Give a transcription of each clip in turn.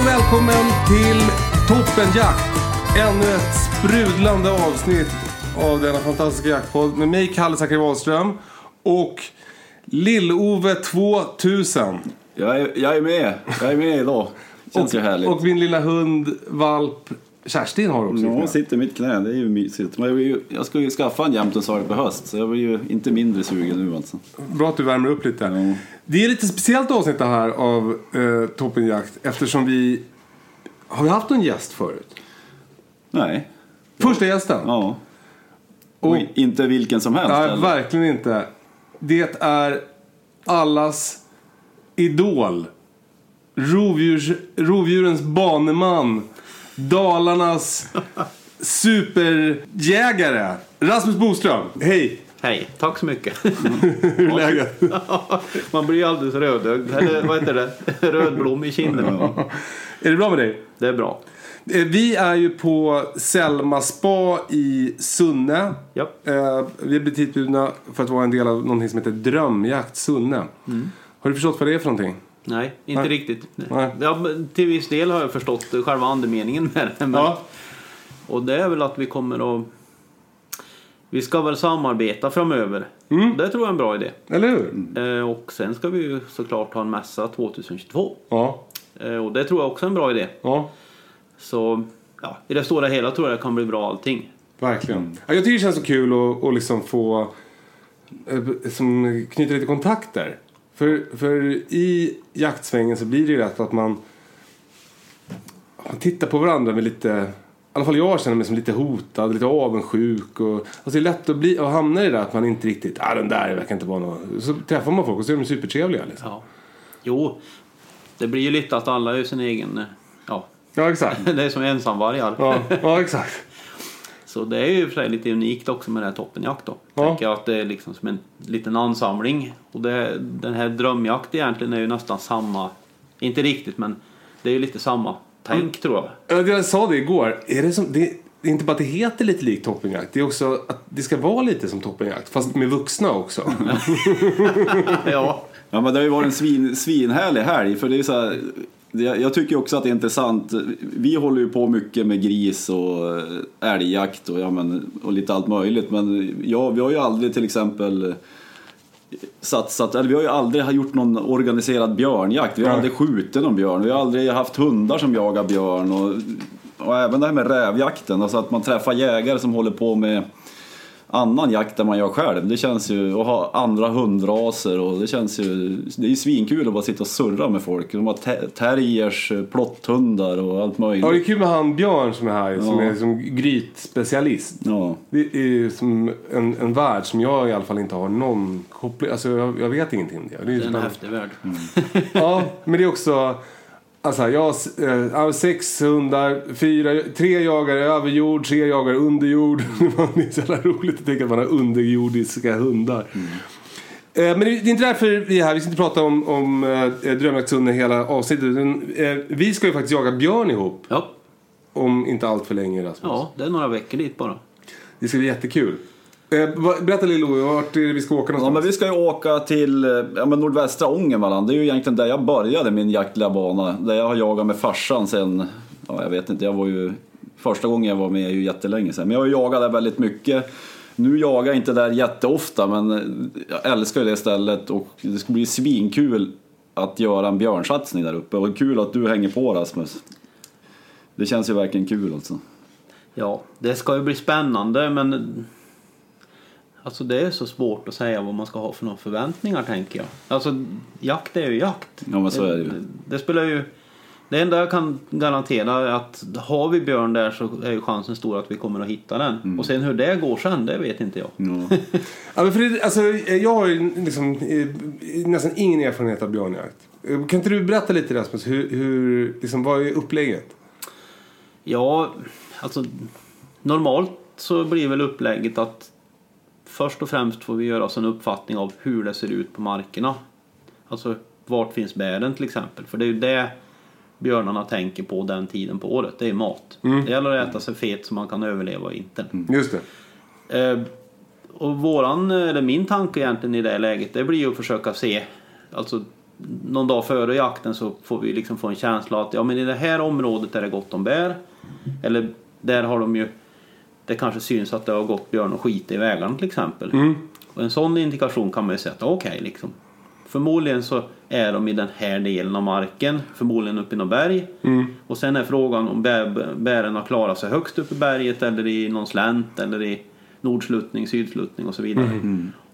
och välkommen till Toppenjakt. Ännu ett sprudlande avsnitt av denna fantastiska jaktpodd med mig, Kalle Zackari Wahlström och Lill-Ove 2000. Jag är, jag är med. Jag är med idag. Känns ju härligt. Och min lilla hund, valp Kerstin har också. Ja, hon sitter i mitt knä. Det är ju mysigt. Men jag, vill ju, jag ska ju skaffa en jämtensvalp på höst. Så jag blir ju inte mindre sugen nu alltså. Bra att du värmer upp lite. Ja. Det är lite speciellt avsnitt det här av eh, Toppenjakt eftersom vi... Har vi haft någon gäst förut? Nej. Första gästen? Ja. Och Och- inte vilken som helst Nej, eller? verkligen inte. Det är allas idol. Rovdjurs, rovdjurens baneman. Dalarnas superjägare. Rasmus Boström, hej! Hej, tack så mycket. Hur är läget? Man blir alldeles rödögd, eller vad heter det? Rödblom i kinderna. Är det bra med dig? Det är bra. Eh, Vi är ju på Selma Spa i Sunne. Ja. Eh, Vi är blivit hitbjudna för att vara en del av någonting som heter Drömjakt Sunne. Har du förstått vad det är för någonting? Nej, inte Nej. riktigt. Nej. Ja, till viss del har jag förstått själva andemeningen med det. Men, Ja. Och det är väl att vi kommer att... Vi ska väl samarbeta framöver. Mm. Det tror jag är en bra idé. Eller hur? Eh, Och sen ska vi ju såklart ha en mässa 2022. Ja. Eh, Och det tror jag också är en bra idé. Ja. Så ja, i det stora hela tror jag det kan bli bra allting. Verkligen. Ja, jag tycker det känns så kul att, att liksom få eh, som knyta lite kontakter. För, för i jaktsvängen så blir det ju lätt att man, man tittar på varandra med lite i alla fall jag känner mig som lite hotad, lite avundsjuk. Och, alltså det är lätt att, bli, att hamna i det där att man inte riktigt, ah den där verkar inte vara någon. Så träffar man folk och så är de supertrevliga liksom. Ja. Jo, det blir ju lite att alla är sin egen... Ja, Ja, exakt. det är som ensamvargar. Ja, ja exakt. Så det är ju för sig lite unikt också med den här toppenjakt då. Ja. Tänker jag att det är liksom som en liten ansamling. Och det, den här drömjakt egentligen är ju nästan samma, inte riktigt men det är ju lite samma tänk tror jag. Ja, Jag sa det igår. Är det, som, det, det är inte bara att det heter lite likt toppenjakt. Det är också att det ska vara lite som toppenjakt. Fast med vuxna också. Ja, Ja men det har ju varit en svin, svinhärlig helg. För det är så här, jag tycker också att det är intressant. Vi håller ju på mycket med gris och eh, älgjakt och, ja, men, och lite allt möjligt. Men ja, vi har ju aldrig till exempel satsat, eller vi har ju aldrig gjort någon organiserad björnjakt. Vi har Nej. aldrig skjutit någon björn. Vi har aldrig haft hundar som jagar björn. Och, och även det här med rävjakten, alltså att man träffar jägare som håller på med annan jakt än man gör själv. Det känns ju, och ha andra hundraser och det känns ju, det är ju svinkul att bara sitta och surra med folk. De har te- terriers, plotthundar och allt möjligt. Ja, det är kul med han Björn som är här. Som Ja. är som grytspecialist. Ja. Det är ju som en, en värld som jag i alla fall inte har någon koppling. Alltså jag, jag vet ingenting om det. det är ju det är en häftig värld. Ja, men det är också... Alltså jag har eh, sex hundar, fyra, tre jagare över jord, tre jagare under jord. det är så jävla roligt att tänka att man har underjordiska hundar. Eh, Men det är inte därför vi är här. Vi ska inte prata om, om eh, drömjaktshundar hela avsnittet. utan, Vi ska ju faktiskt jaga björn ihop. Ja, Om inte allt för länge Rasmus. ja, det är några veckor dit bara. Det ska bli jättekul. Eh, Berätta lite Louie, vart är det vi ska åka Ja, någonstans? men vi ska ju åka till eh, ja, men nordvästra Ångermanland. Det är ju egentligen där jag började min jaktliga bana. Där jag har jagat med farsan sen, ja, jag vet inte, jag var ju... Första gången jag var med är ju jättelänge sedan. Men jag har ju jagat där väldigt mycket. Nu jagar jag inte där jätteofta men eh, jag älskar ju det stället och det ska bli svinkul att göra en björnsatsning där uppe. Och kul att du hänger på Rasmus. Det känns ju verkligen kul alltså. Ja, det ska ju bli spännande men Alltså det är så svårt att säga vad man ska ha för några förväntningar tänker jag. Alltså jakt är ju jakt. Ja, men så är det ju. Det, det spelar ju... Det enda jag kan garantera är att har vi björn där så är ju chansen stor att vi kommer att hitta den. Mm. Och sen hur det går sen, det vet inte jag. Ja. Ja, men för det, alltså, jag har ju liksom, eh, nästan ingen erfarenhet av björnjakt. Eh, Kan inte du berätta lite Rasmus, hur, hur, liksom, vad är upplägget? Ja, alltså normalt så blir väl upplägget att först och främst får vi göra oss en uppfattning av hur det ser ut på markerna. Alltså vart finns bären till exempel? För det är ju det björnarna tänker på den tiden på året. Det är mat. Det gäller att äta sig fet så man kan överleva vintern. Just det. Eh, och våran, eller min tanke egentligen i det läget, det blir ju att försöka se, alltså någon dag före jakten så får vi liksom få en känsla att ja men i det här området är det gott om bär. Eller där har de ju, det kanske syns att det har gått björn och skit i vägarna till exempel. Och en sån indikation kan man ju säga att okej liksom. Förmodligen så är de i den här delen av marken, förmodligen uppe i något berg. Och sen är frågan om bär, bären har klarat sig högst upp i berget eller i någon slänt eller i nordsluttning, sydsluttning och så vidare.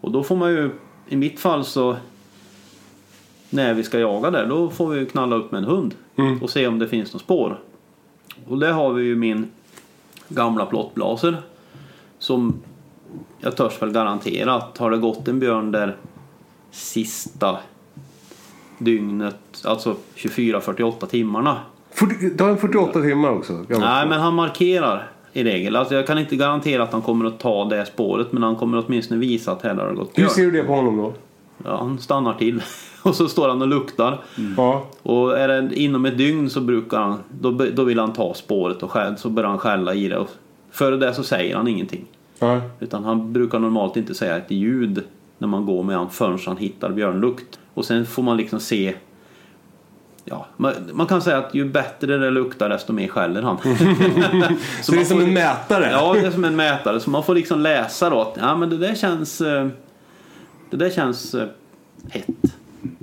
Och då får man ju, i mitt fall så när vi ska jaga där, då får vi ju knalla upp med en hund och se om det finns något spår. Och där har vi ju min gamla plottblaser som jag törs väl garantera att har det gått en björn där sista dygnet, alltså 24-48 timmarna. Det har en 48 timmar också. Nej, men han markerar i regel. Alltså jag kan inte garantera att han kommer att ta det spåret, men han kommer åtminstone visa att här har det gått Hur björn. ser du det på honom då? Ja, han stannar till och så står han och luktar. Ja. Och är det inom ett dygn så brukar han, då, då vill han ta spåret och skäll, så börjar han skälla i det. Och före det så säger han ingenting. ja. Utan han brukar normalt inte säga ett ljud när man går med han förrän han hittar björnlukt. Och sen får man liksom se Ja, man, man kan säga att ju bättre det luktar desto mer skäller han. Så, det är som får- en mätare? Ja, det är som en mätare. Så man får liksom läsa då att ja, men det där känns, eh, det där känns eh, hett.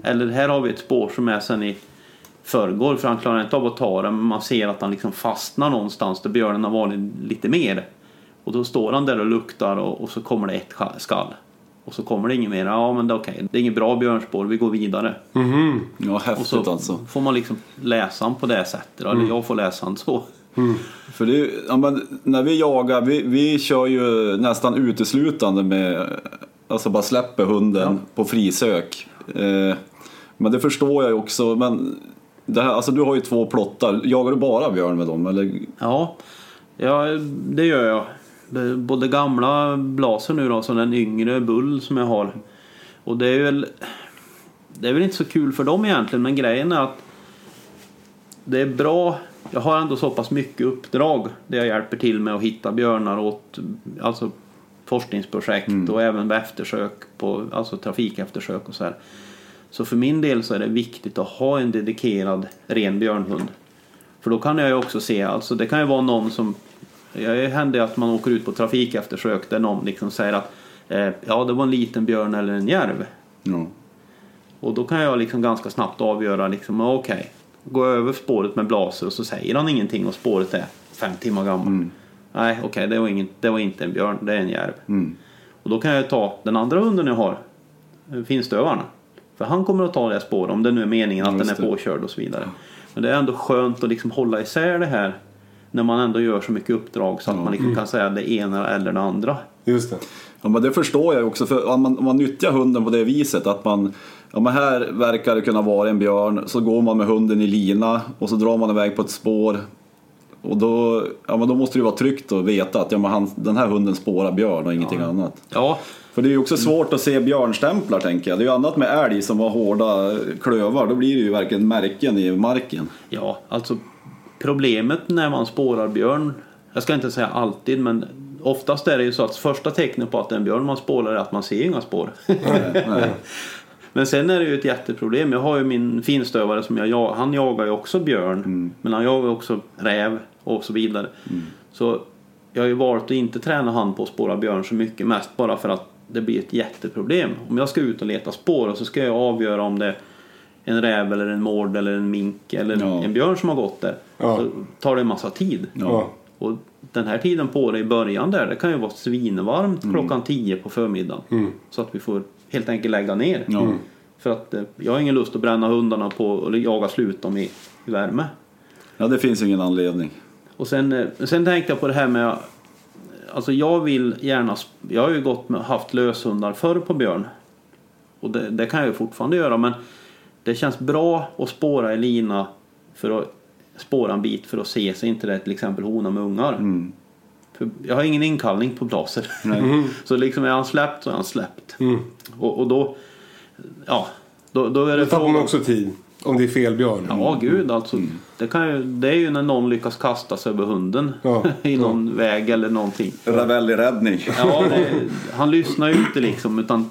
Eller här har vi ett spår som är sen i förrgår för han klarar inte av att ta det men man ser att han liksom fastnar någonstans där björnen har varit lite mer. Och då står han där och luktar och, och så kommer det ett skall. Och så kommer det inget mer. Ja men det är okej. Det är inget bra björnspår. Vi går vidare. Ja, Och häftigt så alltså. får man liksom läsa han på det sättet. Eller jag får läsa han så. För det, ja, men när vi jagar, vi, vi kör ju nästan uteslutande med, alltså bara släpper hunden på frisök. Eh, men det förstår jag ju också, men det här, alltså du har ju två plottar, jagar du bara björn med dem eller? Ja, ja det gör jag. Både gamla blaser nu då, som den yngre bull som jag har. Och det är väl... Det är väl inte så kul för dem egentligen, men grejen är att det är bra. Jag har ändå så pass mycket uppdrag där jag hjälper till med att hitta björnar åt alltså forskningsprojekt och även med eftersök på alltså trafikeftersök och så här. Så för min del så är det viktigt att ha en dedikerad ren björnhund. För då kan jag ju också se, alltså det kan ju vara någon som det händer att man åker ut på trafikeftersök där någon liksom säger att eh, ja det var en liten björn eller en järv. Ja. Och då kan jag liksom ganska snabbt avgöra liksom, okej, gå över spåret med blaser och så säger han ingenting och spåret är fem timmar gammalt. Nej, okej, det, var ingen- det var inte en björn, det är en järv. Och då kan jag ta den andra hunden jag har, finstövaren. För han kommer att ta det spåret om det nu är meningen att den är det. påkörd och så vidare. Men det är ändå skönt att liksom hålla isär det här när man ändå gör så mycket uppdrag så att man liksom kan säga det ena eller det andra. Just det. Ja, men det förstår jag också, för om man, om man nyttjar hunden på det viset att man Ja men här verkar det kunna vara en björn, så går man med hunden i lina och så drar man iväg på ett spår. Och då, ja, men då måste det vara tryggt att veta att ja, men han, den här hunden spårar björn och ingenting annat. Ja, För det är ju också svårt att se björnstämplar tänker jag. Det är ju annat med älg som har hårda klövar, då blir det ju verkligen märken i marken. Ja, alltså problemet när man spårar björn, jag ska inte säga alltid, men oftast är det ju så att första tecknet på att det är en björn man spårar är att man ser inga spår. men sen är det ju ett jätteproblem. Jag har ju min finstövare som jag han jagar ju också björn, men han jagar också räv och så vidare. Så jag har ju valt att inte träna han på att spåra björn så mycket. Mest bara för att det blir ett jätteproblem. Om jag ska ut och leta spår och så ska jag avgöra om det är en räv eller en mård eller en mink eller Ja. en björn som har gått där. Ja. Så tar det en massa tid. Ja. Och den här tiden på det i början där, det kan ju vara svinvarmt Mm. klockan 10 på förmiddagen. Så att vi får helt enkelt lägga ner. Ja. För att eh, jag har ingen lust att bränna hundarna på eller jaga slut dem i, i värme. ja, det finns ingen anledning. Och sen, eh, sen tänkte jag på det här med Alltså jag vill gärna Jag har ju gått med, haft löshundar förr på björn. Och det, det kan jag ju fortfarande göra men Det känns bra att spåra i lina för att spåra en bit för att se så inte det till exempel hona med ungar. Mm. Jag har ingen inkallning på blaser. så liksom är han släppt så är han släppt. Och, och då Ja då, då är det Då tappar man också tid. Om det är fel björn. Ja, gud alltså. Det, kan ju, det är ju när någon lyckas kasta sig över hunden Ja, i någon väg eller någonting. Ravelli-räddning. Ja, det, han lyssnar ju inte liksom utan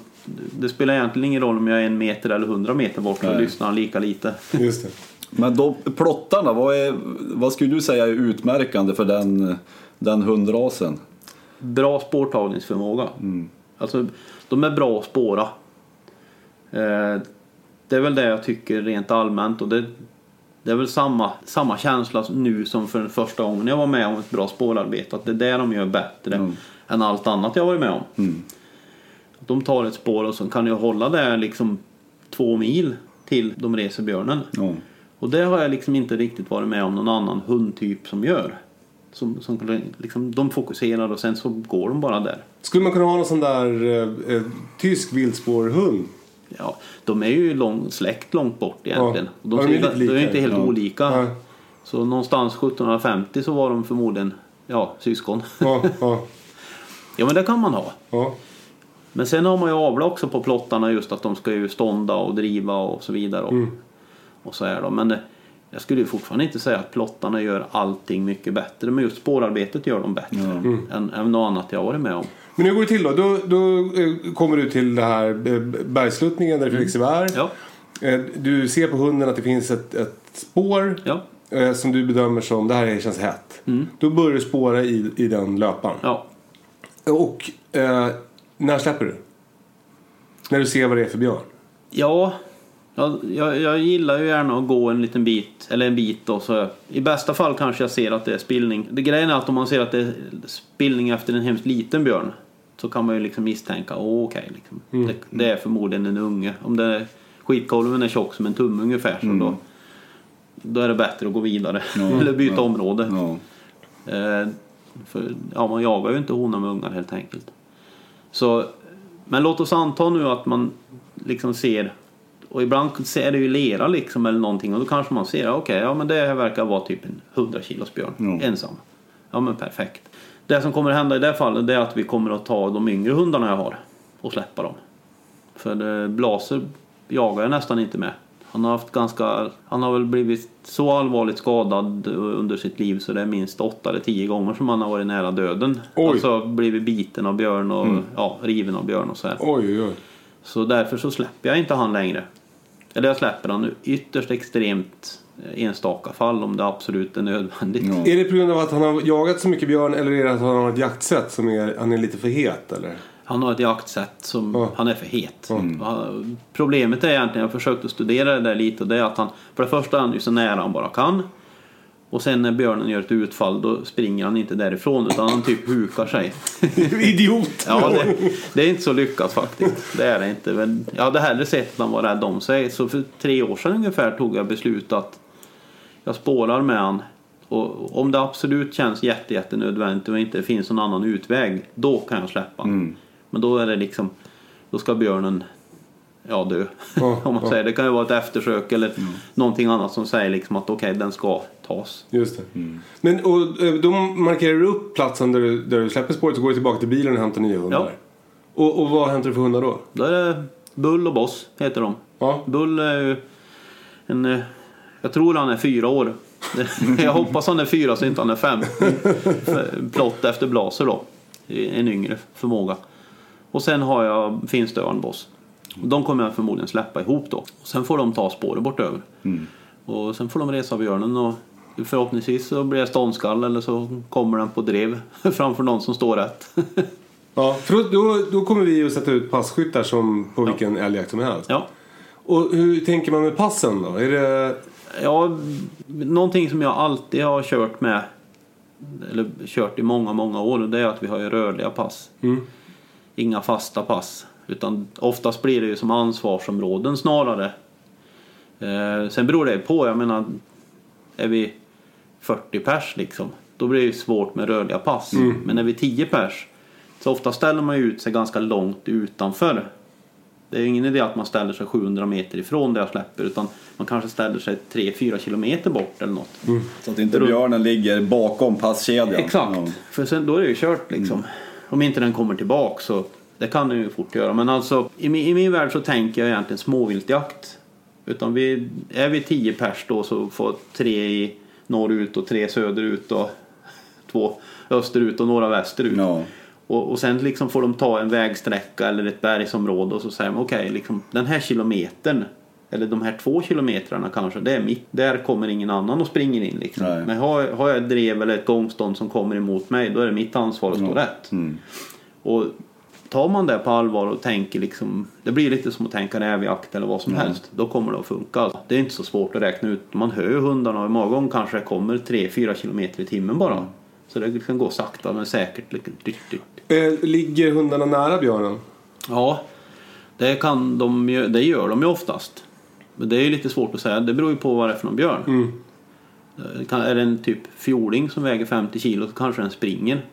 det spelar egentligen ingen roll om jag är en meter eller hundra meter bort Nej. lyssnar han lika lite. Just det. Men då, plottarna, vad, är, vad skulle du säga är utmärkande för den, den hundrasen? Bra spårtagningsförmåga. Alltså, de är bra att spåra. Eh, det är väl det jag tycker rent allmänt och det, det är väl samma, samma känsla nu som för den första gången jag var med om ett bra spårarbete. Att det är det de gör bättre än allt annat jag varit med om. De tar ett spår och så kan jag hålla det liksom två mil till de reser björnen. Ja. Och det har jag liksom inte riktigt varit med om någon annan hundtyp som gör. Som, som liksom, de fokuserar och sen så går de bara där. Skulle man kunna ha någon sån där eh, eh, tysk viltspårhund? Ja, de är ju lång, släkt långt bort egentligen. Ja. De, Ja, är ser- lite de är inte helt Ja. olika. Nej. Så någonstans 1750 så var de förmodligen ja, syskon. Ja, ja, ja men det kan man ha. ja. Men sen har man ju avlat också på plottarna just att de ska ju stånda och driva och så vidare. Mm. Och så är de. Men eh, jag skulle ju fortfarande inte säga att plottarna gör allting mycket bättre. Men just spårarbetet gör de bättre än, än något annat jag har varit med om. Men hur går det till då? Då, då eh, kommer du till det här eh, bergsluttningen där det finns gevär. Ja, Eh, Du ser på hunden att det finns ett, ett spår ja, som du bedömer som det här känns hett. Då börjar du spåra i, i den löpan. ja. Och eh, när släpper du? När du ser vad det är för björn? Ja, jag, jag, jag gillar ju gärna att gå en liten bit, eller en bit då, så I bästa fall kanske jag ser att det är spillning. Det grejen är att om man ser att det är spillning efter en hemskt liten björn så kan man ju liksom misstänka, okej, liksom. det, det är förmodligen en unge. Om det är, skitkolven är tjock som en tumme ungefär så då, då är det bättre att gå vidare. eller byta område. Eh, för, ja, man jagar ju inte honor med ungar helt enkelt. Så, men låt oss anta nu att man liksom ser och ibland är det ju lera liksom eller någonting och då kanske man ser okej, ja men det här verkar vara typ en 100 kilos björn Ja. ensam. Ja men perfekt. Det som kommer hända i det fallet är att vi kommer att ta de yngre hundarna jag har och släppa dem. För Blaser jagar jag nästan inte med. Han har haft ganska, han har väl blivit så allvarligt skadad under sitt liv så det är minst åtta eller tio gånger som han har varit nära döden. Oj. Alltså blivit biten av björn och ja, riven av björn och så här. Oj, oj. Så därför så släpper jag inte han längre. Eller jag släpper han nu ytterst extremt eh, enstaka fall om det absolut är nödvändigt. Ja. Är det på grund av att han har jagat så mycket björn eller är det att han har ett jaktsätt som är, han är lite för het eller? Han har ett jaktsätt som Ja. han är för het. Han- Problemet är egentligen, jag försökte studera det där lite och det är att han för det första är han ju så nära han bara kan. Och sen när björnen gör ett utfall då springer han inte därifrån utan han typ hukar sig. Idiot! Ja, det, det är inte så lyckat faktiskt. Det är det inte. Men jag hade hellre sett att han var rädd om sig. Så för tre år sedan ungefär tog jag beslut att jag spårar med han. Och om det absolut känns jätte, jätte nödvändigt och inte finns någon annan utväg, då kan jag släppa han. Men då är det liksom, då ska björnen ja, dö. Ja, om man ja. säger. Det kan ju vara ett eftersök eller någonting annat som säger liksom att okej, den ska tas. Just det. Men och, eh, då markerar du upp platsen där du, där du släpper spåret och går du tillbaka till bilen och hämtar nya hundar. Ja. Och, och vad hämtar du för hundar då? Då är det Bull och Boss, heter de. Ja. Bull är ju en... eh, Jag tror han är fyra år. Jag hoppas han är fyra så inte han är fem. Plott efter Blaser då. En yngre förmåga. Och sen har jag Finstö och Boss. De kommer jag förmodligen släppa ihop då. Och sen får de ta spåret bortöver. Och sen får de resa björnen och Förhoppningsvis så blir det ståndskall eller så kommer den på drev framför någon som står rätt. Ja, för då, då, kommer vi att sätta ut passkyttar som på vilken älgjakt som helst. ja. Och hur tänker man med passen då? Är det... Ja, någonting som jag alltid har kört med, eller kört i många, många år, det är att vi har ju rörliga pass. Inga fasta pass. Utan oftast blir det ju som ansvarsområden snarare. Eh, sen beror det på, jag menar, är vi 40 pers liksom, då blir det ju svårt med rörliga pass. Men är vi 10 pers, så ofta ställer man ju ut sig ganska långt utanför. Det är ju ingen idé att man ställer sig 700 meter ifrån där jag släpper utan man kanske ställer sig 3-4 kilometer bort eller något. Så att inte björnen ligger bakom passkedjan. Exakt, Ja. för sen, då är det ju kört liksom. Om inte den kommer tillbaka så det kan den ju fort göra. Men alltså i min, i min värld så tänker jag egentligen småviltjakt. Utan vi, är vi 10 pers då så får tre i norrut och tre söderut och två österut och några västerut. Ja. Och, och sen liksom får de ta en vägsträcka eller ett bergsområde och så säger de okej, liksom, den här kilometern eller de här två kilometrarna kanske, det är mitt. Där kommer ingen annan och springer in liksom. Nej. Men har, har jag ett drev eller ett gångstånd som kommer emot mig, då är det mitt ansvar att stå rätt. Mm. Och tar man det på allvar och tänker liksom, det blir lite som att tänka rävjakt eller vad som helst, då kommer det att funka. Det är inte så svårt att räkna ut. Man hör ju hundarna och många gånger kanske det kommer 3-4 kilometer i timmen bara. Så det kan gå sakta men säkert. Eh, ligger hundarna nära björnen? Ja, det, kan de, det gör de ju oftast. Men det är ju lite svårt att säga. Det beror ju på vad det är för någon björn. Det Kan, är det en typ fjording som väger 50 kilo så kanske den springer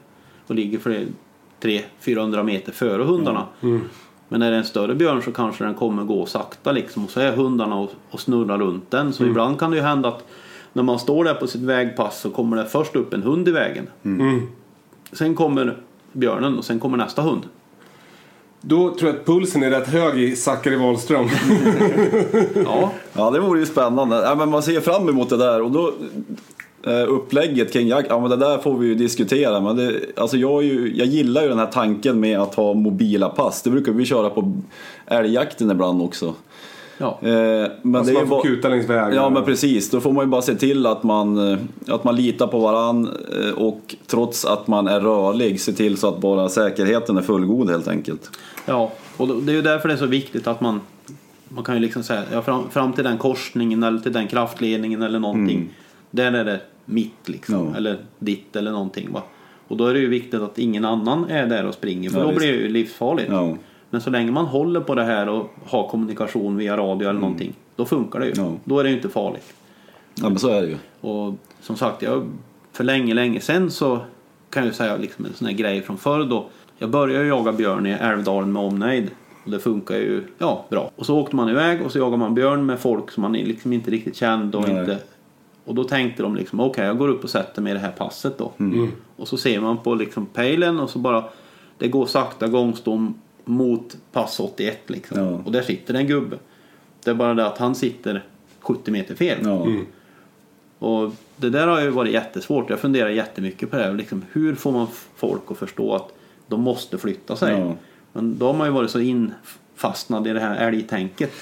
och ligger för 300-400 meter före hundarna. Men är det en större björn så kanske den kommer gå sakta liksom och så är hundarna och, och snurrar runt den. Så ibland kan det ju hända att när man står där på sitt vägpass så kommer det först upp en hund i vägen. Sen kommer björnen och sen kommer nästa hund. Då tror jag att pulsen är rätt hög i Zachary Wahlström. Ja, Ja, det vore ju spännande. Ja, men man ser fram emot det där och då upplägget kring jakt, ja men det där får vi ju diskutera. Men det, alltså jag, ju, jag gillar ju den här tanken med att ha mobila pass. Det brukar vi köra på älgjakten ibland också. ja. Eh, men Alltså det är man får bara- kuta längs vägen. Ja men precis, då får man ju bara se till att man, eh, att man litar på varann eh, och trots att man är rörlig se till så att bara säkerheten är fullgod helt enkelt. Ja, och det är ju därför det är så viktigt att man man kan ju liksom säga ja, fram, fram till den korsningen eller till den kraftledningen eller någonting. Där är det mitt liksom. Mm. Ja. Eller ditt eller någonting va. Och då är det ju viktigt att ingen annan är där och springer för Ja, då blir det ju livsfarligt. Ja. Men så länge man håller på det här och har kommunikation via radio eller någonting. Då funkar det ju. Mm. Då är det ju inte farligt. ja men så är det ju. Och som sagt, jag, för länge, länge sen så kan jag säga liksom en sån här grej från förr då. Jag började ju jaga björn i Älvdalen med omnejd. Och det funkar ju ja, bra. Och så åkte man iväg och så jagade man björn med folk som man liksom inte riktigt kände och Nej. inte... Och då tänkte de liksom okej jag går upp och sätter mig i det här passet då. Och så ser man på liksom pejlen och så bara det går sakta gångstånd mot pass 81 liksom. Ja. Och där sitter en gubbe. Det är bara det att han sitter 70 meter fel. Ja. Och det där har ju varit jättesvårt. Jag funderar jättemycket på det. här. Liksom, hur får man folk att förstå att de måste flytta sig? Ja. Men då har man ju varit så infastnad i det här älgtänket.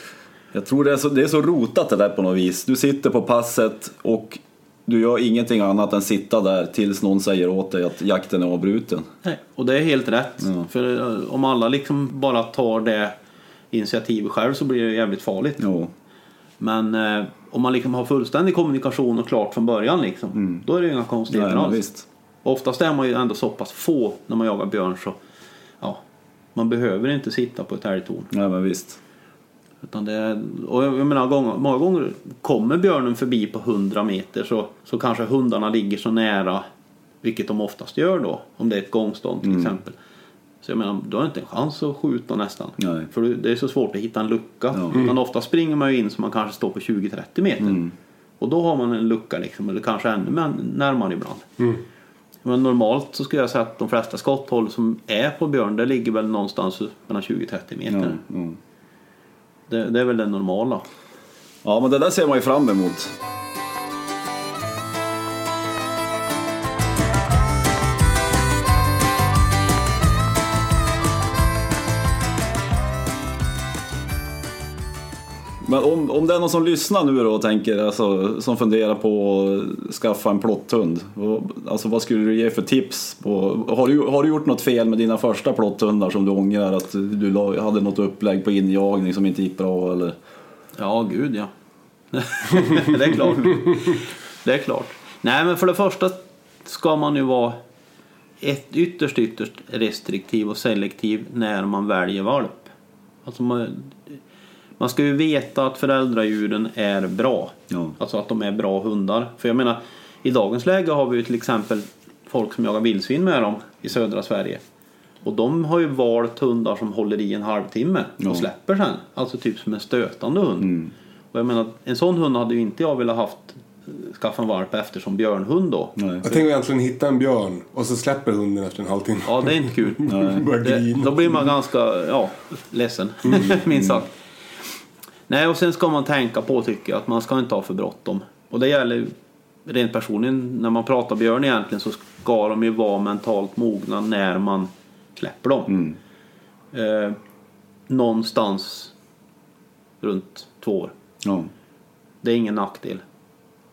Jag tror det är, så, det är så rotat det där på något vis. Du sitter på passet och du gör ingenting annat än sitta där tills någon säger åt dig att jakten är avbruten. Nej. Och det är helt rätt. Ja. För eh, om alla liksom bara tar det initiativet själv så blir det jävligt farligt. Jo. Men eh, om man liksom har fullständig kommunikation och klart från början liksom, då är det inga konstigheter alls. visst. Oftast är man ju ändå så pass få när man jagar björn så ja, man behöver inte sitta på ett älgtorn. Nej, men visst. Utan det, är- och jag menar, gånger, många gånger kommer björnen förbi på 100 meter så, så kanske hundarna ligger så nära, vilket de oftast gör då, om det är ett gångstånd till exempel. Så jag menar, du har inte en chans att skjuta nästan. Nej. För det är så svårt att hitta en lucka. Ja. Utan ofta springer man ju in så man kanske står på 20-30 meter. Och då har man en lucka liksom, eller kanske ännu närmare ibland. Men normalt så skulle jag säga att de flesta skotthåll som är på björn, det ligger väl någonstans mellan 20-30 meter. Ja, ja. Det, det är väl det normala. ja, men det där ser man ju fram emot. Men om, om det är någon som lyssnar nu då och tänker, alltså, som funderar på att skaffa en plotthund. vad- Alltså vad skulle du ge för tips? På, har, du, har du gjort något fel med dina första plotthundar som du ångrar? Att du hade något upplägg på injagning som inte gick bra eller? Ja, gud ja. det är klart. Det är klart. Nej, men för det första ska man ju vara ett ytterst, ytterst restriktiv och selektiv när man väljer valp. Alltså man, man ska ju veta att föräldradjuren är bra. Ja. Alltså att de är bra hundar. För jag menar, i dagens läge har vi ju till exempel folk som jagar vildsvin med dem i södra Sverige. Och de har ju valt hundar som håller i en halvtimme Ja. och släpper sen. Alltså typ som en stötande hund. Och jag menar, en sån hund hade ju inte jag velat haft skaffa en valp efter som björnhund då. Nej. Jag tänker egentligen hitta en björn och så släpper hunden efter en halvtimme. Ja, det är inte kul. Det, då blir man ganska ja, ledsen, minst sagt. Nej, och sen ska man tänka på tycker jag att man ska inte ha för bråttom. Och det gäller rent personligen, när man pratar björn egentligen så ska de ju vara mentalt mogna när man släpper dem. Eh, någonstans runt två år. Ja. Det är ingen nackdel.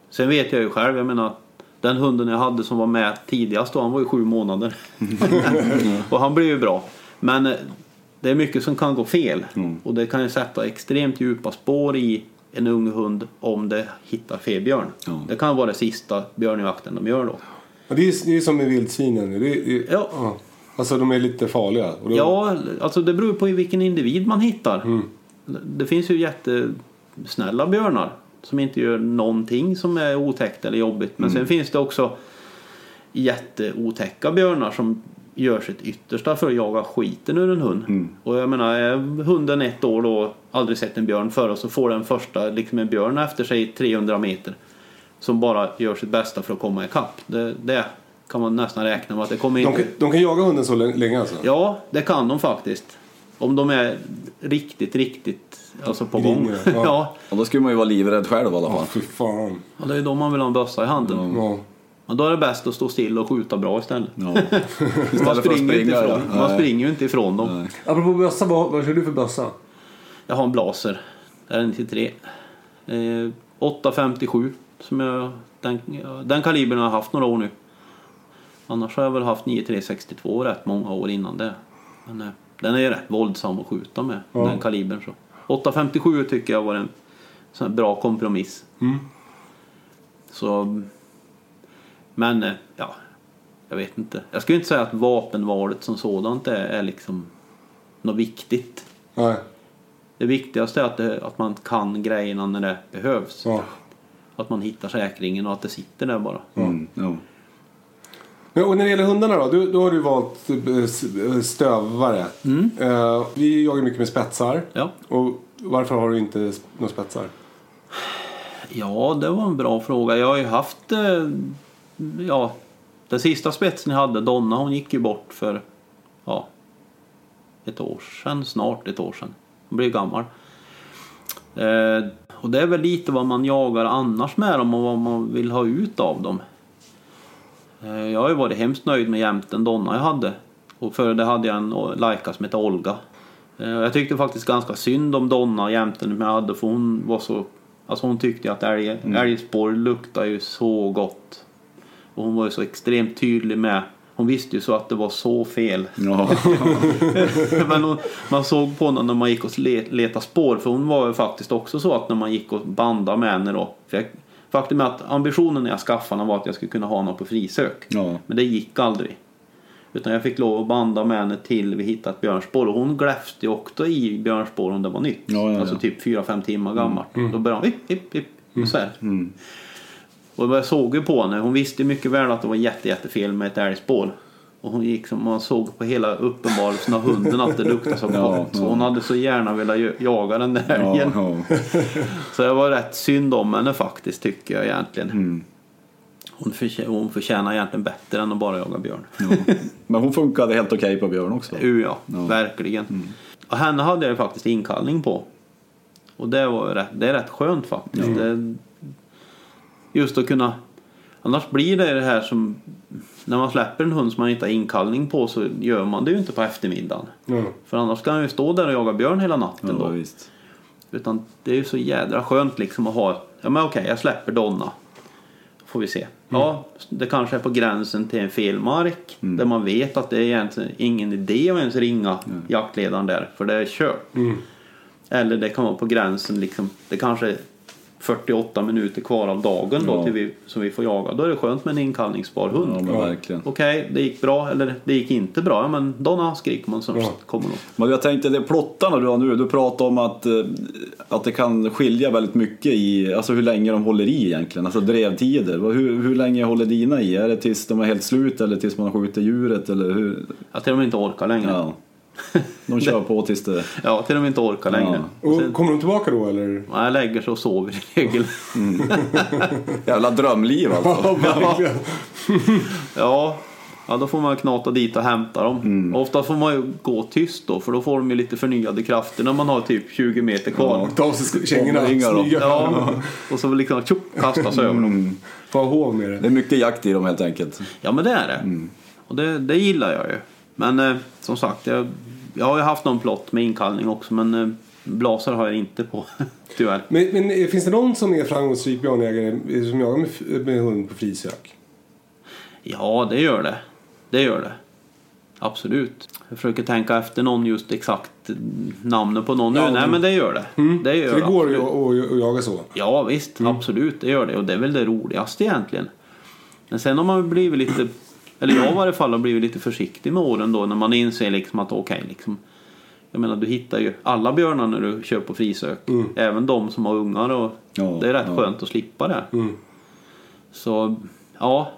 Sen vet jag ju själv, jag menar den hunden jag hade som var med tidigast då, han var ju sju månader. och han blev ju bra. Men eh, det är mycket som kan gå fel. Och det kan ju sätta extremt djupa spår i en ung hund om det hittar fel björn. Ja. Det kan vara det sista björnjakten de gör då. Och det är ju det är som med vildsvinen. Det är, det är, Ja. Alltså de är lite farliga. Och då, Ja, alltså det beror på vilken individ man hittar. Det finns ju jättesnälla björnar som inte gör någonting som är otäckt eller jobbigt. Men sen finns det också jätteotäcka björnar som gör sitt yttersta för att jaga skiten ur en hund. Och jag menar, är hunden ett år då, aldrig sett en björn förr och så får den första liksom en björn efter sig 300 meter. Som bara gör sitt bästa för att komma ikapp. Det, det kan man nästan räkna med att det kommer de, inte... kan, de kan jaga hunden så lä- länge alltså? Ja, det kan de faktiskt. Om de är riktigt, riktigt alltså på gång. Griniga, ja. ja. Och då skulle man ju vara livrädd själv i alla Ja, fall. fy fan. och det är då man vill ha en bössa i handen. Ja. Men då är det bäst att stå still och skjuta bra istället. Ja. Man Istället att springer, inte springa, ifrån. ja. man springer ju inte ifrån dem. Nej. Apropå bössa, vad, vad kör du för bössa? Jag har en Blaser. R93. Eh, 857. Som jag, den, ja, den kalibern har jag haft några år nu. Annars har jag väl haft 9362 rätt många år innan det. Men eh, den är ju rätt våldsam att skjuta med. Den kalibern så. 857 tycker jag var en sån här bra kompromiss. Så... Men eh, ja, jag vet inte. Jag skulle inte säga att vapenvalet som sådant är, är liksom något viktigt. Nej. Det viktigaste är att, det, att man kan grejerna när det behövs. Ja. Att man hittar säkringen och att det sitter där bara. Mm, ja. Men, och när det gäller hundarna då? Du, då har du valt eh, eh, stövare. Eh, vi jagar mycket med spetsar. Ja. Och varför har du inte några spetsar? ja, det var en bra fråga. Jag har ju haft... Ja, den sista spetsen jag hade, Donna, hon gick ju bort för... Ja, ett år sedan. Snart ett år sedan. Hon blev gammal. Eh, och det är väl lite vad man jagar annars med dem och vad man vill ha ut av dem. Eh, jag har ju varit hemskt nöjd med jämten Donna jag hade. Och före det hade jag en Laika som hette Olga. Eh, jag tyckte faktiskt ganska synd om Donna jämten jag hade för hon var så... Alltså hon tyckte att älg, älgspår luktar ju så gott. Och hon var ju så extremt tydlig med... Hon visste ju så att det var så fel. Ja. Men hon, man såg på henne när man gick och le- letade spår. För hon var ju faktiskt också så att när man gick och bandade med henne då. För jag, faktum är att ambitionen när jag skaffade henne var att jag skulle kunna ha henne på frisök. Ja. Men det gick aldrig. Utan jag fick lov att banda med henne till vi hittade ett björnspår. Och hon gläfste ju också i björnspår om det var nytt. Ja, ja, alltså typ 4-5 timmar gammalt. Då började hon hipp, hipp, hipp. Så här. Mm. Och jag såg ju på henne. Hon visste mycket väl att det var jätte, jättefel med ett älgspår. Och hon gick som man såg på hela uppenbarelsen av hunden att det luktade så Ja, gott. Så ja. hon hade så gärna velat jaga den där Ja, älgen. ja. Så jag var rätt synd om henne faktiskt tycker jag egentligen. Mm. Hon, förtjä- hon förtjänar egentligen bättre än att bara jaga björn. Men hon funkade helt okej på björn också. Jo, ja, Ja. Mm. verkligen. Och henne hade jag faktiskt inkallning på. Och det, var rätt, det är rätt skönt faktiskt. Det, just att kunna... Annars blir det det här som... När man släpper en hund som man inte har inkallning på så gör man det ju inte på eftermiddagen. Ja. För annars kan han ju stå där och jaga björn hela natten Ja, då. visst. Utan det är ju så jädra skönt liksom att ha, ja men okej jag släpper Donna. Får vi se. Ja, det kanske är på gränsen till en felmark. Där man vet att det är egentligen ingen idé att ens ringa jaktledaren där. För det är kört. Eller det kan vara på gränsen liksom, det kanske 48 minuter kvar av dagen då Ja. vi, som vi får jaga. Då är det skönt med en inkallningsbar hund. Ja. Okej, det gick bra eller det gick inte bra. Ja, men Donna skriker man så Ja. kommer nog. Men jag tänkte, det plottarna du har nu, du pratar om att, eh, att det kan skilja väldigt mycket i, alltså hur länge de håller i egentligen, alltså drevtider. Hur, hur länge håller dina i? Är det tills de är helt slut eller tills man skjuter djuret eller hur? Till de inte orkar längre. Ja. De kör på tills det... till de inte orkar längre. Ja. Och kommer de tillbaka då eller? Ja, jag lägger sig och sover i regel. Jävla drömliv alltså. Ja. Ja, ja då får man knata dit och hämta dem. Mm. Och ofta får man ju gå tyst då för då får de ju lite förnyade krafter när man har typ 20 meter kvar. Ta av sig kängorna, smyga Ja, och så liksom tjopp, kastas över dem. Få ha hov med Det det. är mycket jakt i dem helt enkelt. Ja men det är det. Och det, det gillar jag ju. Men eh, som sagt, jag, jag har ju haft någon plott med inkallning också men eh, blaser har jag inte på. Tyvärr. Men, men eh, finns det någon som är framgångsrik björnjägare eh, som jagar med, med hund på frisök? Ja, det gör det. Det gör det. Absolut. Jag försöker tänka efter någon just exakt namnet på någon nu. Ja, Nej men- det gör det. Det gör Så det går absolut. att jaga så? Ja visst, absolut det gör det. Och det är väl det roligaste egentligen. Men sen har man blivit lite, eller jag i varje fall har blivit lite försiktig med åren då när man inser liksom att okej liksom. Jag menar du hittar ju alla björnar när du kör på frisök. Även de som har ungar och Ja, det är rätt ja. skönt att slippa det. Mm. Så ja,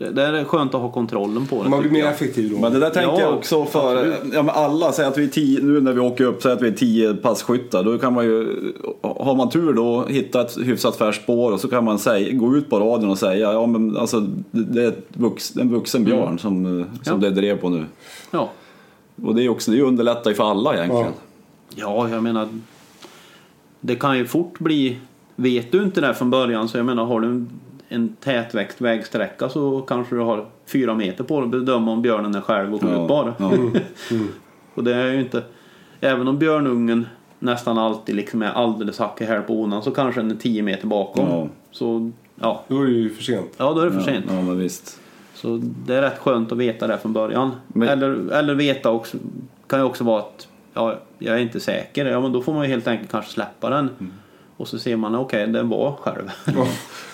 det, det är skönt att ha kontrollen på det. Man blir mer effektiv då? Men det där tänker Ja, jag också för ja, men alla, säg att vi är tio, nu när vi åker upp, säg att vi är tio passkyttar. Då kan man ju, har man tur då, hitta ett hyfsat färskt spår och så kan man säga, gå ut på radion och säga ja men alltså det är vux, en vuxen björn som, som Mm. Ja. det drev på nu. Ja. Och det är också, det underlättar ju för alla egentligen. Ja, jag menar. Det kan ju fort bli. Vet du inte det från början så jag menar har du en, en tätväxt vägsträcka så kanske du har fyra meter på dig att bedöma om björnen är själv och skjutbar. Ja. och det är ju inte. Även om björnungen nästan alltid liksom är alldeles hack i häl på onan så kanske den är 10 meter bakom. Ja. Så ja, Då är det ju för sent. ja då är det för Ja, sent. ja men visst. Så det är rätt skönt att veta det från början. Men- Eller, eller veta också, kan ju också vara att ja, jag är inte säker. Ja men då får man ju helt enkelt kanske släppa den. Mm. Och så ser man, okej den var själv.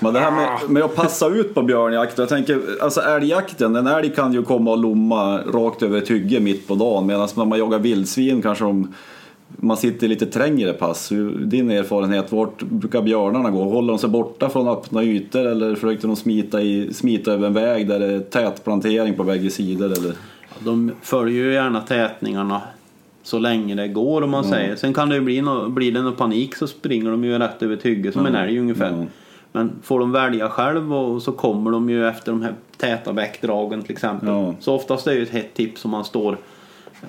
Men det här med, med att passa ut på björnjakt, jag tänker, alltså älgjakten, en älg kan ju komma och lomma rakt över ett hygge mitt på dagen medan när man jagar vildsvin kanske de, man sitter lite trängre pass. Din erfarenhet, vart brukar björnarna gå? Håller de sig borta från öppna ytor eller försöker de smita, i, smita över en väg där det är tät plantering på bägge sidor? Eller? De följer ju gärna tätningarna så länge det går om man säger. Sen kan det ju bli, no, blir det någon panik så springer de ju rätt över ett hygge som en älg ungefär. Ja. Men får de välja själv och så kommer de ju efter de här täta bäckdragen till exempel. Ja. Så oftast är det ju ett hett tips om man står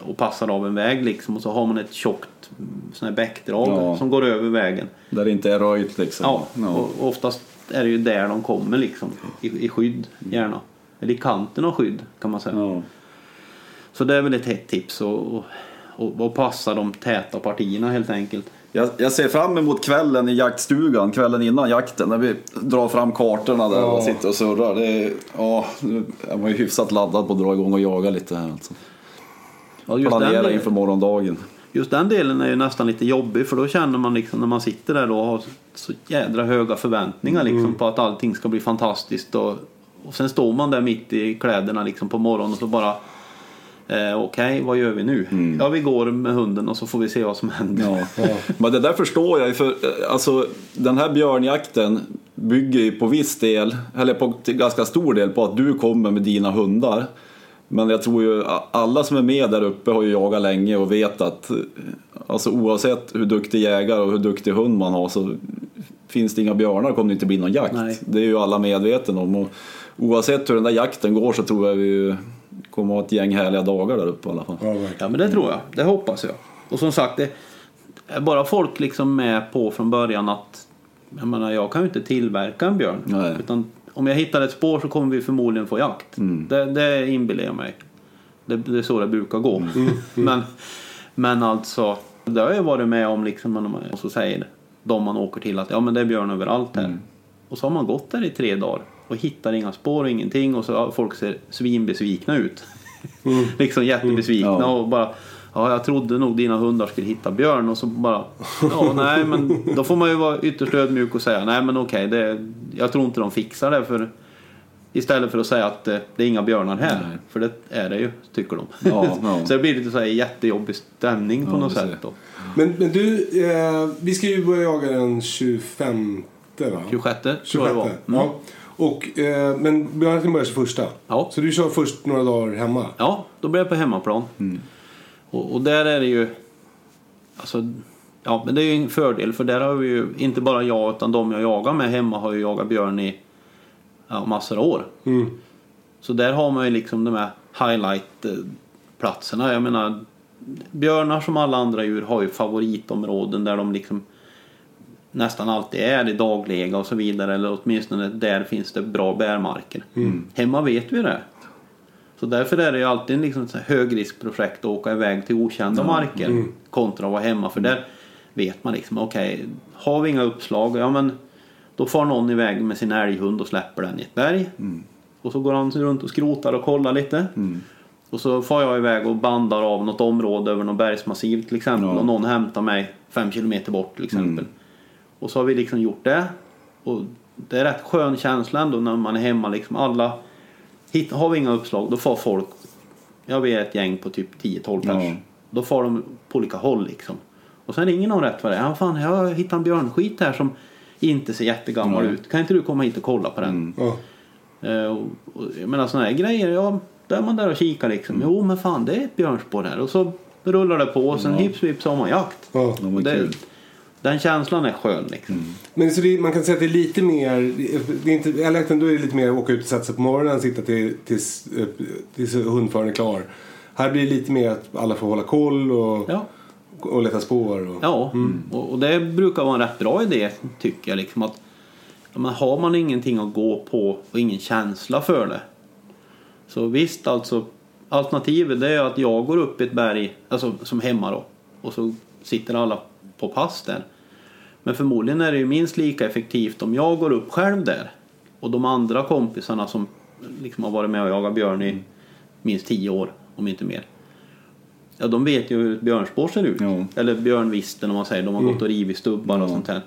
och passar av en väg liksom och så har man ett tjockt mm, sån här bäckdrag Ja. som går över vägen. Där det inte är röjt liksom? Ja, och oftast är det ju där de kommer liksom. I, i skydd gärna. Eller i kanten av skydd kan man säga. Ja. Så det är väl ett hett tips och, och, och, och passa de täta partierna helt enkelt. Jag, jag ser fram emot kvällen i jaktstugan, kvällen innan jakten, när vi drar fram kartorna där och sitter och surrar. Det är, ja, jag var ju hyfsat laddad på att dra igång och jaga lite här alltså. Ja, just, den Planera delen, inför morgondagen. just den delen är ju nästan lite jobbig för då känner man liksom när man sitter där och har så jädra höga förväntningar liksom på att allting ska bli fantastiskt och, och sen står man där mitt i kläderna liksom på morgonen och så bara eh, Okej, vad gör vi nu? Ja, vi går med hunden och så får vi se vad som händer. Ja. Men det där förstår jag för eh, alltså, den här björnjakten bygger ju på viss del, eller på ganska stor del på att du kommer med dina hundar. Men jag tror ju alla som är med där uppe har ju jagat länge och vet att eh, alltså, oavsett hur duktig jägare och hur duktig hund man har så finns det inga björnar kommer det inte bli någon jakt. Nej. Det är ju alla medvetna om. Och oavsett hur den där jakten går så tror jag vi kommer att ha ett gäng härliga dagar där uppe i alla fall. Ja. Ja men det tror jag, det hoppas jag. Och som sagt, det är bara folk liksom med på från början att jag menar jag kan ju inte tillverka en björn. Nej. Utan om jag hittar ett spår så kommer vi förmodligen få jakt. Det, det inbillar jag mig. Det, det är så det brukar gå. Men, men alltså, Det har jag varit med om liksom, man- och så säger de man åker till att ja men det är björn överallt här. Och så har man gått där i tre dagar och hittar inga spår och ingenting och så folk ser svinbesvikna ut. liksom jättebesvikna Ja. och bara Ja, jag trodde nog dina hundar skulle hitta björn och så bara Ja, nej men då får man ju vara ytterst ödmjuk och säga nej men okej, det, jag tror inte de fixar det för Istället för att säga att eh, det är inga björnar här. Nej. För det är det ju, tycker de. Ja, ja. så det blir lite så här jättejobbig stämning på Ja, något sätt då. Men, men du, eh, vi ska ju börja jaga den 25 va? 26 tror jag 26. det var. Mm. Ja. Och, eh, men björnjakten börjar 21. Ja. Så du kör först några dagar hemma? Ja, då blir jag på hemmaplan. Och, och där är det ju... Alltså, ja, men det är ju en fördel för där har vi ju inte bara jag utan de jag jagar med hemma har ju jagat björn i ja, massor av år. Mm. Så där har man ju liksom de här highlight-platserna. Jag menar, björnar som alla andra djur har ju favoritområden där de liksom nästan alltid är i daglega och så vidare. Eller åtminstone där finns det bra bärmarker. Hemma vet vi det. Så därför är det ju alltid liksom ett högriskprojekt att åka iväg till okända marker kontra att vara hemma. För där vet man liksom, okej, har vi inga uppslag, ja men då far någon iväg med sin älghund och släpper den i ett berg. Och så går han runt och skrotar och kollar lite. Och så far jag iväg och bandar av något område över något bergsmassiv till exempel. Ja. Och någon hämtar mig fem kilometer bort till exempel. Och så har vi liksom gjort det. Och det är rätt skön känsla ändå när man är hemma liksom. Alla, hit, har vi inga uppslag då får folk, ja vi är ett gäng på typ 10-12 pers. Ja. Då får de på olika håll liksom. Och sen ringer någon rätt vad det är. Ja fan jag har hittat en björnskit här som inte ser jättegammal Nej. ut. Kan inte du komma hit och kolla på den? Eh, och, och, jag menar sådana här grejer, ja, då är man där och kikar liksom. Jo men fan det är ett björnspår här. Och så rullar det på och sen Ja. hips vips har man jakt. Ja. Det, kul. Den känslan är skön liksom. Men så det, man kan säga att det är lite mer, det är inte, älgjakten då är det lite mer åka ut och sätta sig på morgonen, sitta till, tills, tills hundföraren är klar. Här blir det lite mer att alla får hålla koll och, Ja, och leta spår. Och, ja. Och, och det brukar vara en rätt bra idé tycker jag. Liksom att, men har man ingenting att gå på och ingen känsla för det. Så visst alltså, alternativet är att jag går upp i ett berg, alltså som hemma då. Och så sitter alla på pass där. Men förmodligen är det ju minst lika effektivt om jag går upp själv där. Och de andra kompisarna som liksom har varit med och jagat björn i minst tio år, om inte mer. Ja, de vet ju hur ett björnspår ser ut. Ja. Eller björnvisten om man säger. De har gått och rivit stubbar och Ja. sånt här.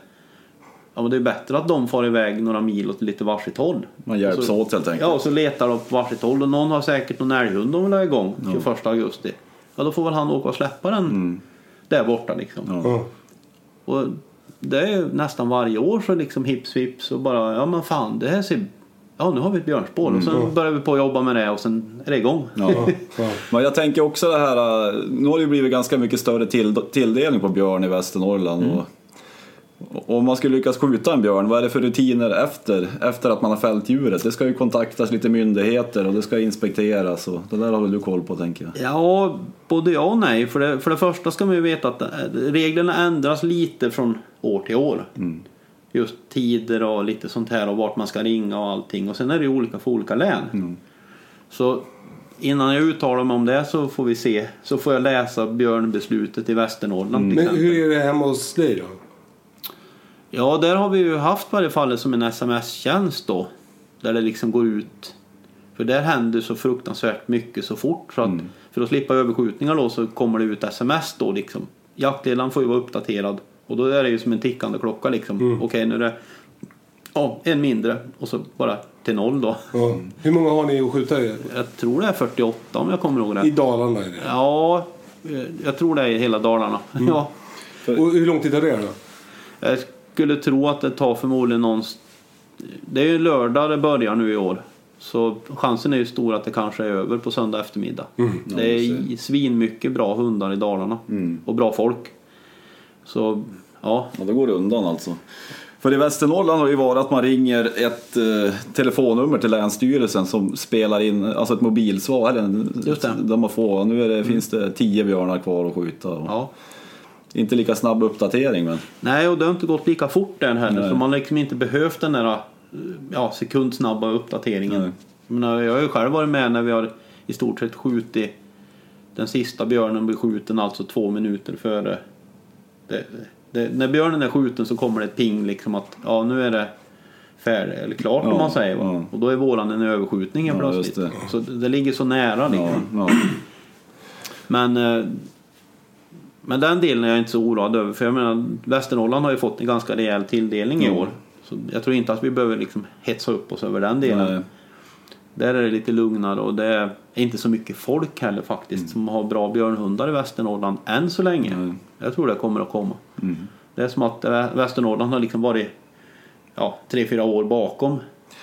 Ja, men det är bättre att de far iväg några mil åt lite varsitt håll. Man hjälps så- åt helt enkelt. Ja, och så letar de på varsitt håll. Och någon har säkert någon älghund de vill ha igång 21 augusti. Ja, då får väl han åka och släppa den där borta liksom. Mm. Ja. Och det är ju nästan varje år så liksom hips vips och bara ja men fan det här ser Ja nu har vi ett björnspår och sen börjar vi på att jobba med det och sen är det igång. Ja. Ja. Men jag tänker också det här, äh, nu har det ju blivit ganska mycket större till, tilldelning på björn i Västernorrland. Mm. Och om man skulle lyckas skjuta en björn, vad är det för rutiner efter, efter att man har fällt djuret? Det ska ju kontaktas lite myndigheter och det ska inspekteras och det där har väl du koll på tänker jag. Ja, både ja och nej. För det, för det första ska man ju veta att eh, reglerna ändras lite från år till år. Just tider och lite sånt här och vart man ska ringa och allting. Och sen är det ju olika för olika län. Så innan jag uttalar mig om det så får vi se. Så får jag läsa björnbeslutet i Västernorrland till Men hur är det hemma hos dig då? Ja, där har vi ju haft i varje fall som en sms-tjänst då. Där det liksom går ut. För där händer så fruktansvärt mycket så fort. Så att för att slippa överskjutningar då så kommer det ut sms då liksom. Jaktledaren får ju vara uppdaterad. Och då är det ju som en tickande klocka liksom. Okej, nu är det ja, en mindre. Och så bara till noll då. Ja. Hur många har ni att skjuta i? Jag tror det är 48 om jag kommer ihåg I rätt. Dalarna är det. Ja, eh, jag tror det är i hela Dalarna. Ja. Och hur lång tid tar det då? Skulle tro att det tar förmodligen någon... Det är ju lördag det börjar nu i år. Så chansen är ju stor att det kanske är över på söndag eftermiddag. Det är svinmycket bra hundar i Dalarna. Och bra folk. Så ja, Ja, då går det undan alltså. För i Västernorrland har det ju varit att man ringer ett eh, telefonnummer till Länsstyrelsen som spelar in, alltså ett mobilsvar. Eller Just det. Där man får, nu det, finns det tio björnar kvar att skjuta. Och ja. Inte lika snabb uppdatering men. Nej, och det har inte gått lika fort där heller. Nej. Så man har liksom inte behövt den där eh, ja, sekundsnabba uppdateringen. Nej. Jag, har ju själv varit med när vi har i stort sett skjutit den sista björnen blir skjuten alltså två minuter före Det, det, när björnen är skjuten så kommer det ett ping liksom att ja nu är det färdigt eller klart Ja, om man säger. ja. Och då är våran en överskjutning Ja, plötsligt. det. Så det, ligger så nära liksom. Ja, ja. Men, eh, men den delen är jag inte så oroad över. För jag menar, Västernorrland har ju fått en ganska rejäl tilldelning i Mm. år. Så jag tror inte att vi behöver liksom hetsa upp oss över den delen. Nej. Där är det lite lugnare och det är inte så mycket folk heller faktiskt som har bra björnhundar i Västernorrland än så länge. Nej. Jag tror det kommer att komma. Mm. Det är som att eh, Västernorrland har liksom varit ja, tre, fyra år bakom.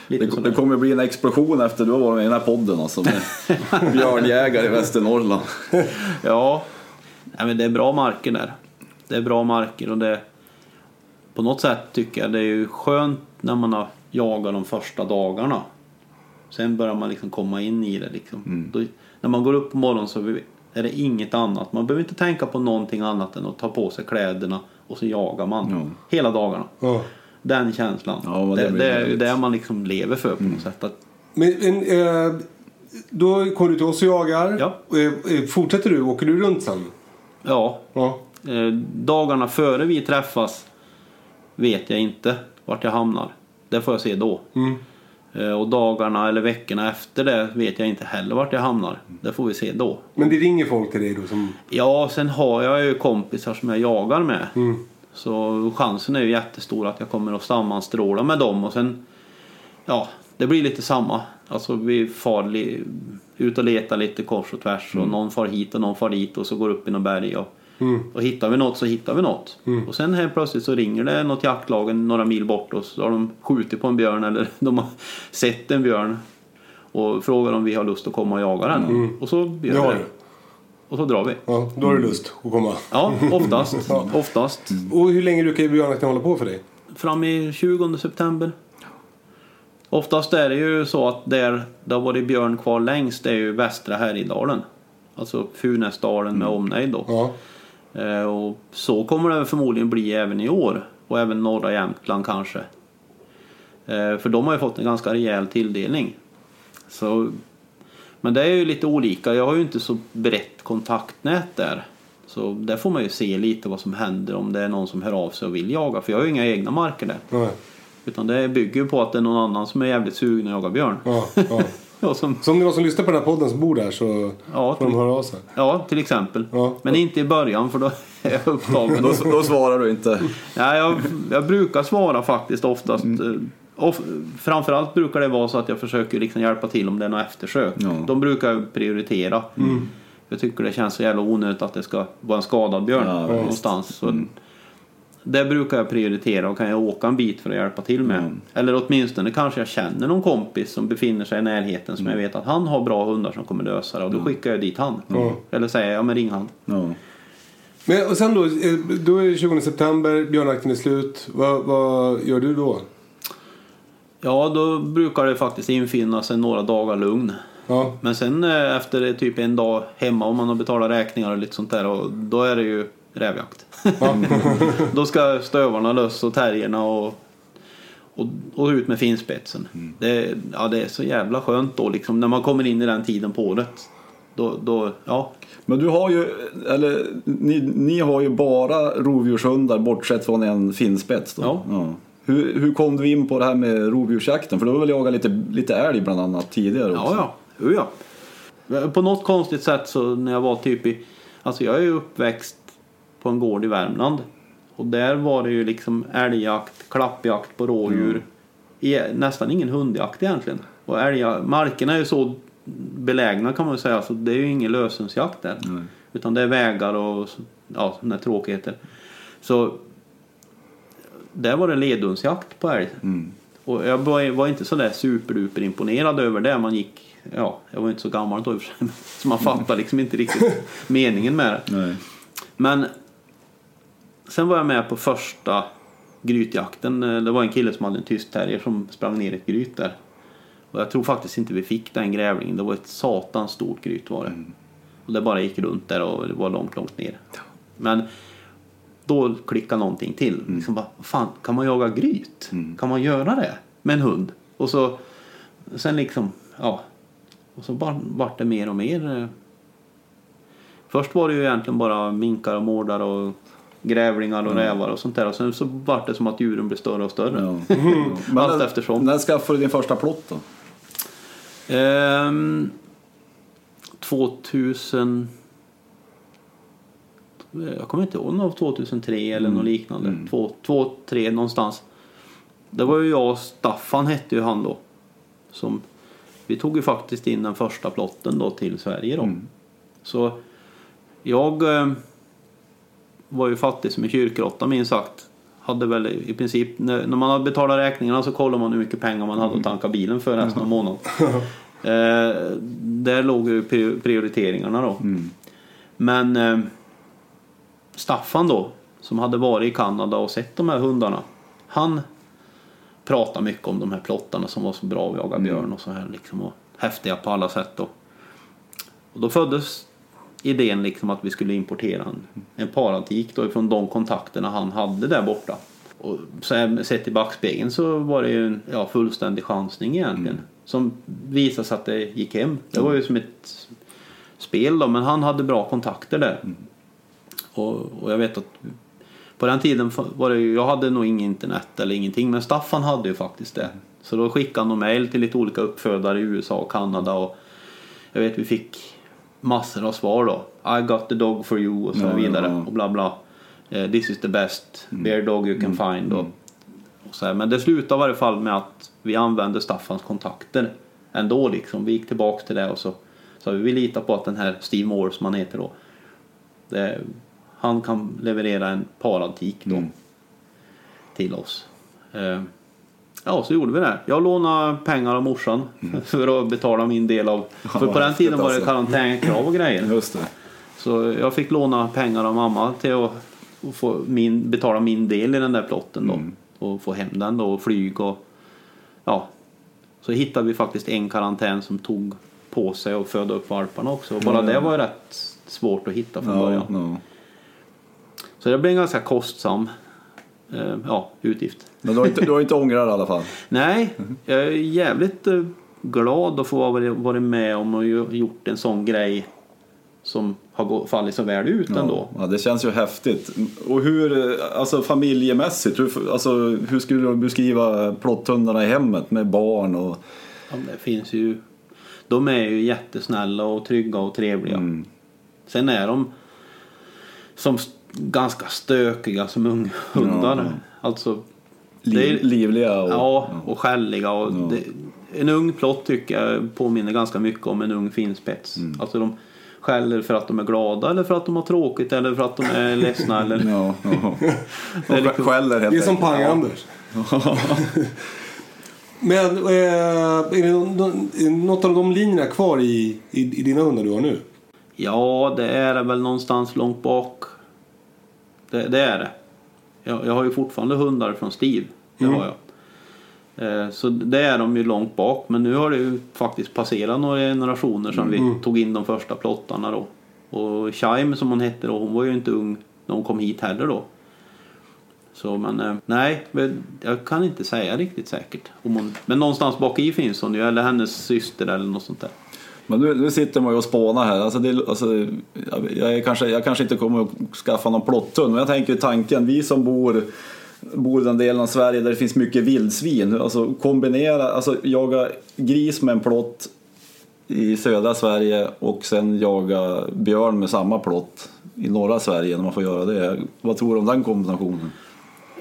Lite Det, sådär. det kommer bli en explosion efter du har varit med i den här podden alltså. Björnjägare i Västernorrland. Ja, nej, men det är bra marker där. Det är bra marker och det på något sätt tycker jag det är ju skönt när man har jagat de första dagarna. Sen börjar man liksom komma in i det liksom. Då, när man går upp på morgonen så är det inget annat. Man behöver inte tänka på någonting annat än att ta på sig kläderna och så jagar man Ja. hela dagarna. Ja. Den känslan. Ja, det det, det är ju det man liksom lever för på något sätt. Att, Men, men eh, då kommer du till oss och jagar. Ja. Eh, eh, fortsätter du? Åker du runt sen? Ja, Ja. Eh, dagarna före vi träffas vet jag inte vart jag hamnar. Det får jag se då. Mm. Eh, och dagarna eller veckorna efter det vet jag inte heller vart jag hamnar. Det får vi se då. Men det ringer folk till dig då som... Ja, sen har jag ju kompisar som jag jagar med. Mm. Så chansen är ju jättestor att jag kommer att sammanstråla med dem och sen Ja, det blir lite samma. Alltså vi far ut och letar lite kors och tvärs och någon far hit och någon far dit och så går upp i något berg och, och hittar vi något så hittar vi något. Och sen helt plötsligt så ringer det något jaktlag några mil bort och så har de skjutit på en björn eller de har sett en björn och frågar om vi har lust att komma och jaga den. Och så gör har vi det. Och så drar vi. Ja, då har du lust att komma. Ja, oftast. oftast. Och hur länge brukar björnjakten hålla på för dig? Fram i 20 september. Oftast är det ju så att där det har varit björn kvar längst det är ju västra Härjedalen. Alltså Funäsdalen med omnejd då. Ja. Eh, och så kommer det förmodligen bli även i år. Och även norra Jämtland kanske. Eh, för de har ju fått en ganska rejäl tilldelning. Så, men det är ju lite olika. Jag har ju inte så brett kontaktnät där. Så där får man ju se lite vad som händer om det är någon som hör av sig och vill jaga. För jag har ju inga egna marker där. Nej. Utan det bygger på att det är någon annan som är jävligt sugen att jaga björn. Ja, ja. Ja, som, Så om det är någon som lyssnar på den här podden som bor där så Ja, får de till- höra av sig. ja till exempel. Ja. Men inte i början för då är jag upptagen. Då, då svarar du inte. Ja, jag, jag brukar svara faktiskt oftast. eh, Of, framförallt brukar det vara så att jag försöker liksom hjälpa till om det är något eftersök. Ja. De brukar jag prioritera. Jag tycker det känns så jävla onödigt att det ska vara en skadad björn Ja, någonstans. Så Det brukar jag prioritera och kan jag åka en bit för att hjälpa till med. Eller åtminstone kanske jag känner någon kompis som befinner sig i närheten som jag vet att han har bra hundar som kommer lösa det och då skickar jag dit han. Eller säger jag, ja men ring han. Men och sen då, eh, då är det 20 september, björnjakten är slut. Vad, vad gör du då? Ja, då brukar det faktiskt infinna sig några dagar lugn. Ja, Men sen eh, efter typ en dag hemma om man har betalat räkningar och lite sånt där och då är det ju rävjakt. då ska stövarna lös och terrierna och, och, och ut med finspetsen. Det, ja, det är så jävla skönt då liksom när man kommer in i den tiden på året. Då, då, ja. Men du har ju, eller ni, ni har ju bara rovdjurshundar bortsett från en finspets då. Ja. Hur, hur kom du in på det här med rovdjursjakten? För du har väl jagat lite, lite älg bland annat tidigare också? Ja, ja. Ja. På något konstigt sätt så när jag var typ i... Alltså jag är ju uppväxt på en gård i Värmland. Och där var det ju liksom älgjakt, klappjakt på rådjur. I, nästan ingen hundjakt egentligen. Och älga, markerna är ju så belägna kan man säga. Så det är ju ingen lösensjakt där. Utan det är vägar och ja, sådana tråkigheter. Så där var det ledundsjakt på älg. Och jag var, var inte sådär superduper imponerad över det. Man gick, ja, jag var inte så gammal då i och för sig. Så man fattade liksom inte riktigt meningen med det. Nej. Men sen var jag med på första grytjakten. Det var en kille som hade en tysk terrier som sprang ner i ett gryt där. Och jag tror faktiskt inte vi fick den grävlingen. Det var ett satans stort gryt var det. Och det bara gick runt där och det var långt, långt ner. Men då klickade någonting till. Liksom bara, fan, kan man jaga gryt? Kan man göra det med en hund? Och så sen liksom, ja. Och så bara vart det mer och mer. eh. Först var det ju egentligen bara minkar och mårdar och grävlingar och rävar och sånt där. Och sen så vart det som att djuren blev större och större. Ja. Men Allt när- eftersom. När skaffade du din första plott då? Ehm, 2000... Jag kommer inte ihåg om det var 2003 eller något liknande. Två, tre någonstans. Det var ju jag och Staffan hette ju han då. Som, vi tog ju faktiskt in den första plotten då till Sverige då. Så jag eh, var ju fattig som en kyrkråtta minst sagt. Hade väl i princip, när, man hade betalat räkningarna så kollade man hur mycket pengar man hade att tanka bilen för resten av månaden. eh, där låg ju pri- prioriteringarna då. Men eh, Staffan då, som hade varit i Kanada och sett de här hundarna. Han pratade mycket om de här plottarna som var så bra att jaga björn och så här liksom. Och häftiga på alla sätt då. Och då föddes idén liksom att vi skulle importera en, en parantik då ifrån de kontakterna han hade där borta. Och så sett i backspegeln så var det ju en ja, fullständig chansning egentligen. Som visade sig att det gick hem. Det var ju som ett spel då, men han hade bra kontakter där. Och, och jag vet att på den tiden var det ju, jag hade nog inget internet eller ingenting, men Staffan hade ju faktiskt det. Så då skickade han mail till lite olika uppfödare i USA och Kanada och jag vet vi fick massor av svar då. I got the dog for you och så Ja, vidare ja. och bla bla. Eh, this is the best bear dog you can find och, och så här. Men det slutade i varje fall med att vi använde Staffans kontakter ändå liksom. Vi gick tillbaks till det och så sa vi vi litar på att den här Steve Moore som han heter då. Det, han kan leverera en parantik då till oss. Eh, ja, så gjorde vi det. Jag lånade pengar av morsan för att betala min del av... För vad på den tiden var det alltså. karantänkrav och grejer. Just det. Så jag fick låna pengar av mamma till att få min, betala min del i den där plotten då. Och få hem den då och flyg och ja. Så hittade vi faktiskt en karantän som tog på sig att föda upp valparna också. Och bara Ja, ja. det var ju rätt svårt att hitta från Ja, början. ja. Så det blev en ganska kostsam ja, utgift. Men du har inte, du har inte ångrat i alla fall? Nej, jag är jävligt eh, glad att få ha varit- med om och gjort en sån grej som har fallit så väl ut ändå. Ja, det känns ju häftigt. Och hur, eh, alltså familjemässigt, hur, alltså, hur skulle du beskriva plotthundarna i hemmet med barn och... Ja, det finns ju... De är ju jättesnälla och trygga och trevliga. Mm. Sen är de som ganska stökiga som unghundar. Ja. Alltså, Liv, livliga och... ja, och skälliga. Och Ja. det, en ung plott tycker jag påminner ganska mycket om en ung finspets. Mm. Alltså de skäller för att de är glada eller för att de har tråkigt eller för att de är ledsna. Eller, Ja, ja. Det är liksom- skäller helt Det är som. Pang-Anders. Men eh, är det någon- något av de linjerna kvar i, i, i dina hundar du har nu? Ja, det är väl någonstans långt bak. Det, det är det. Jag, jag har ju fortfarande hundar från Steve. Det har jag. Eh, Så det är de ju långt bak. Men nu har det ju faktiskt passerat några generationer sedan vi tog in de första plottarna då. Och Chime som hon hette då, hon var ju inte ung när hon kom hit heller då. Så men eh, nej, jag kan inte säga riktigt säkert. Om hon, men någonstans bak i finns hon ju, eller hennes syster eller något sånt där. Men nu, nu sitter man ju och spånar här. Alltså det, alltså, jag, jag, kanske, jag kanske inte kommer att skaffa någon plotthund, men jag tänker tanken, vi som bor, bor i den delen av Sverige där det finns mycket vildsvin, alltså kombinera, alltså jaga gris med en plott i södra Sverige och sen jaga björn med samma plott i norra Sverige när man får göra det. Vad tror du om den kombinationen?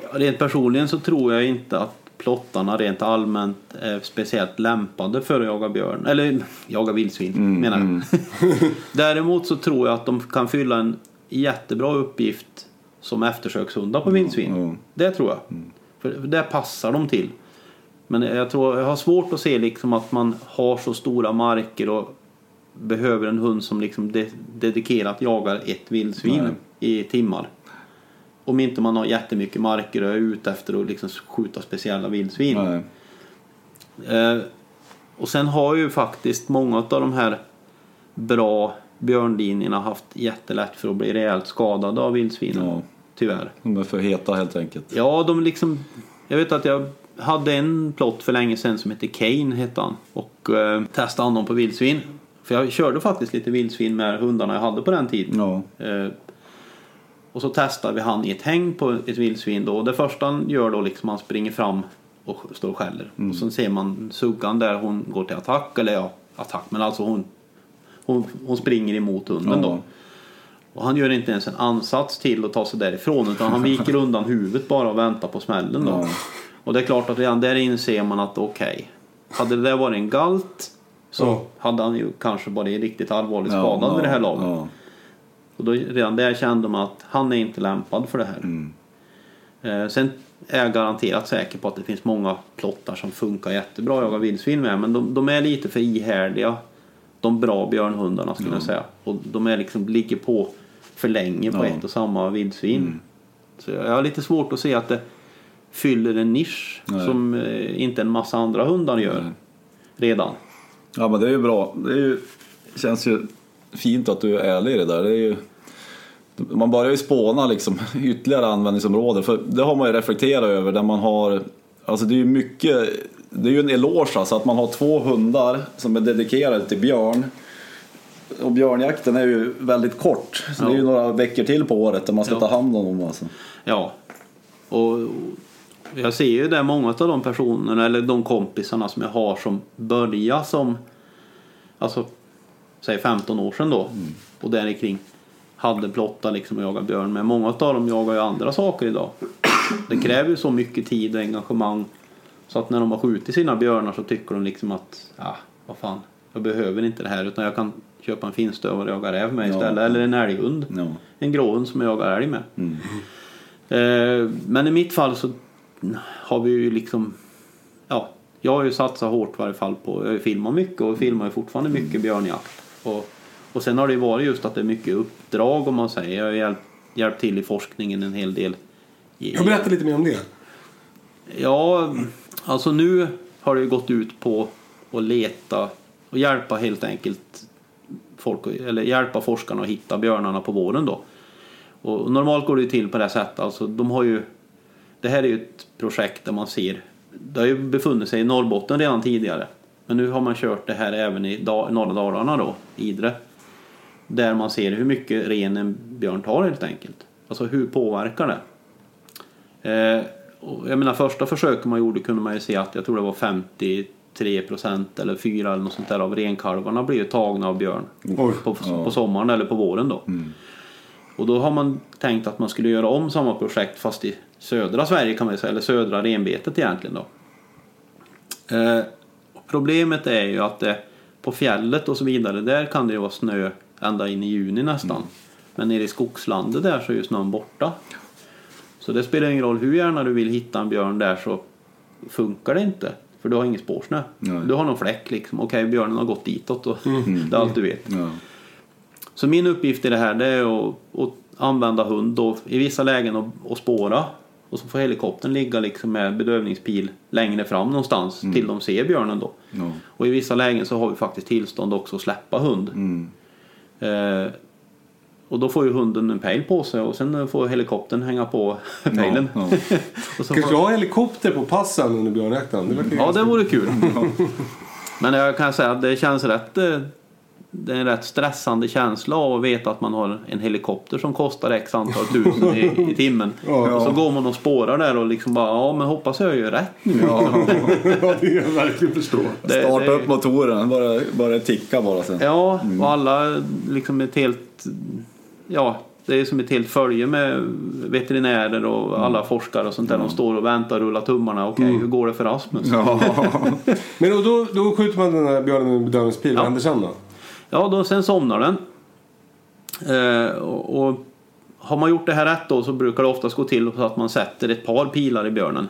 Ja, Rent personligen så tror jag inte att plottarna rent allmänt är speciellt lämpade för att jaga björn. Eller jaga vildsvin menar jag. Däremot så tror jag att de kan fylla en jättebra uppgift som eftersökshundar på vildsvin. Mm. Det tror jag. För det passar de till. Men jag tror jag har svårt att se liksom att man har så stora marker och behöver en hund som liksom de- dedikerat jagar ett vildsvin i timmar. Om inte man har jättemycket marker och är ute efter att liksom skjuta speciella vildsvin. Eh, och sen har ju faktiskt många av de här bra björnlinjerna haft jättelätt för att bli rejält skadade av vildsvinen. Ja. Tyvärr. De är för heta helt enkelt. Ja, de liksom... Jag vet att jag hade en plott för länge sedan som hette Kane, hette han. Och eh, testade honom på vildsvin. För jag körde faktiskt lite vildsvin med hundarna jag hade på den tiden. Ja. Eh, Och så testar vi han i ett häng på ett vildsvin då. Och det första han gör då liksom han springer fram och står och skäller. Mm. Och så ser man suggan där hon går till attack. Eller ja, attack. Men alltså hon, hon, hon springer emot hunden Ja. då. Och han gör inte ens en ansats till att ta sig därifrån. Utan han viker undan huvudet bara och väntar på smällen då. Ja. Och det är klart att redan där inser man att okej. hade det där varit en galt. Så Ja. hade han ju kanske varit riktigt allvarligt Ja, skadad vid det här laget. Ja. Och då, redan där kände man att han är inte lämpad för det här. Mm. Eh, sen är jag garanterat säker på att det finns många plottar som funkar jättebra att jaga vildsvin med. Men de, de är lite för ihärdiga. De bra björnhundarna skulle jag säga. Och de är liksom, ligger på för länge på Ja. ett och samma vildsvin. Mm. Så jag har lite svårt att se att det fyller en nisch Nej. som eh, inte en massa andra hundar gör. Nej. Redan. Ja men det är ju bra. Det är ju, känns ju fint att du är ärlig i det där. Det är ju, man börjar ju spåna liksom ytterligare användningsområden. För det har man ju reflekterat över där man har, alltså det är ju mycket, det är ju en eloge alltså att man har två hundar som är dedikerade till björn. Och björnjakten är ju väldigt kort. Så det är ju Ja. några veckor till på året där man ska Ja. ta hand om dem alltså. Ja. Och jag ser ju det många av de personerna eller de kompisarna som jag har som börjar som alltså säg 15 år sedan då och där kring hade plotta liksom och jaga björn men många av dem jagar ju andra saker idag. Det kräver ju så mycket tid och engagemang så att när de har skjutit sina björnar så tycker de liksom att ja, vad fan, jag behöver inte det här utan jag kan köpa en finstövare och jaga räv med Ja. istället eller en älghund. Ja. En gråhund som jag jagar älg med. Mm. Eh, men i mitt fall så har vi ju liksom, ja, jag har ju satsat hårt i varje fall på, jag har ju filmat mycket och filmar ju fortfarande mycket björnjakt. Och, och sen har det ju varit just att det är mycket uppdrag om man säger. Jag har hjälpt, hjälpt till i forskningen en hel del. Jag berättar lite mer om det. Ja, alltså nu har det ju gått ut på att leta och hjälpa helt enkelt folk, eller hjälpa forskarna att hitta björnarna på våren då. Och normalt går det till på det här sättet, alltså de har ju det här är ju ett projekt där man ser, det har ju befunnit sig i Norrbotten redan tidigare. Men nu har man kört det här även i da, norra Dalarna då, Idre. Där man ser hur mycket ren en björn tar helt enkelt. Alltså hur påverkar det? Eh, jag menar första försöket man gjorde kunde man ju se att jag tror det var 53 procent eller 4 eller något sånt där av renkalvarna blev tagna av björn. Oj. På, på sommaren eller på våren då. Och då har man tänkt att man skulle göra om samma projekt fast i södra Sverige kan man säga, eller södra renbetet egentligen då. Eh, problemet är ju att det på fjället och så vidare, där kan det ju vara snö ända in i juni nästan. Men nere i skogslandet där så är ju snön borta. Så det spelar ingen roll hur gärna du vill hitta en björn där så funkar det inte. För du har ingen spårsnö. Nej. Du har någon fläck liksom. Okej, björnen har gått ditåt och det är allt du vet. Ja. Så min uppgift i det här det är att, att använda hund då, i vissa lägen och, och spåra. Och så får helikoptern ligga liksom med bedövningspil längre fram någonstans till de ser björnen då. Ja. Och i vissa lägen så har vi faktiskt tillstånd också att släppa hund. Mm. Eh, och då får ju hunden en pejl på sig och sen får helikoptern hänga på pejlen. Ja, så Kanske får, ha helikopter på passen under björnjakten. Det ja, det vore kul. Men jag kan säga att det känns rätt eh, det är en rätt stressande känsla av att veta att man har en helikopter som kostar x antal tusen i, i timmen. Ja. Och så går man och spårar där och liksom bara, ja men hoppas jag gör rätt nu. ja, det kan jag verkligen förstå. Det- Starta det- upp motoren, bara, bara ticka bara sen. Ja, och alla liksom ett helt... Ja, det är som ett helt följe med veterinärer och alla forskare och sånt där. De står och väntar och rullar tummarna. Okej, hur går det för Rasmus? Ja, Men och då, då skjuter man den här björnen med bedövningspil. Vad Ja. händer sen då? Då, sen somnar den. Eh, och, och har man gjort det här rätt då så brukar det oftast gå till så att man sätter ett par pilar i björnen.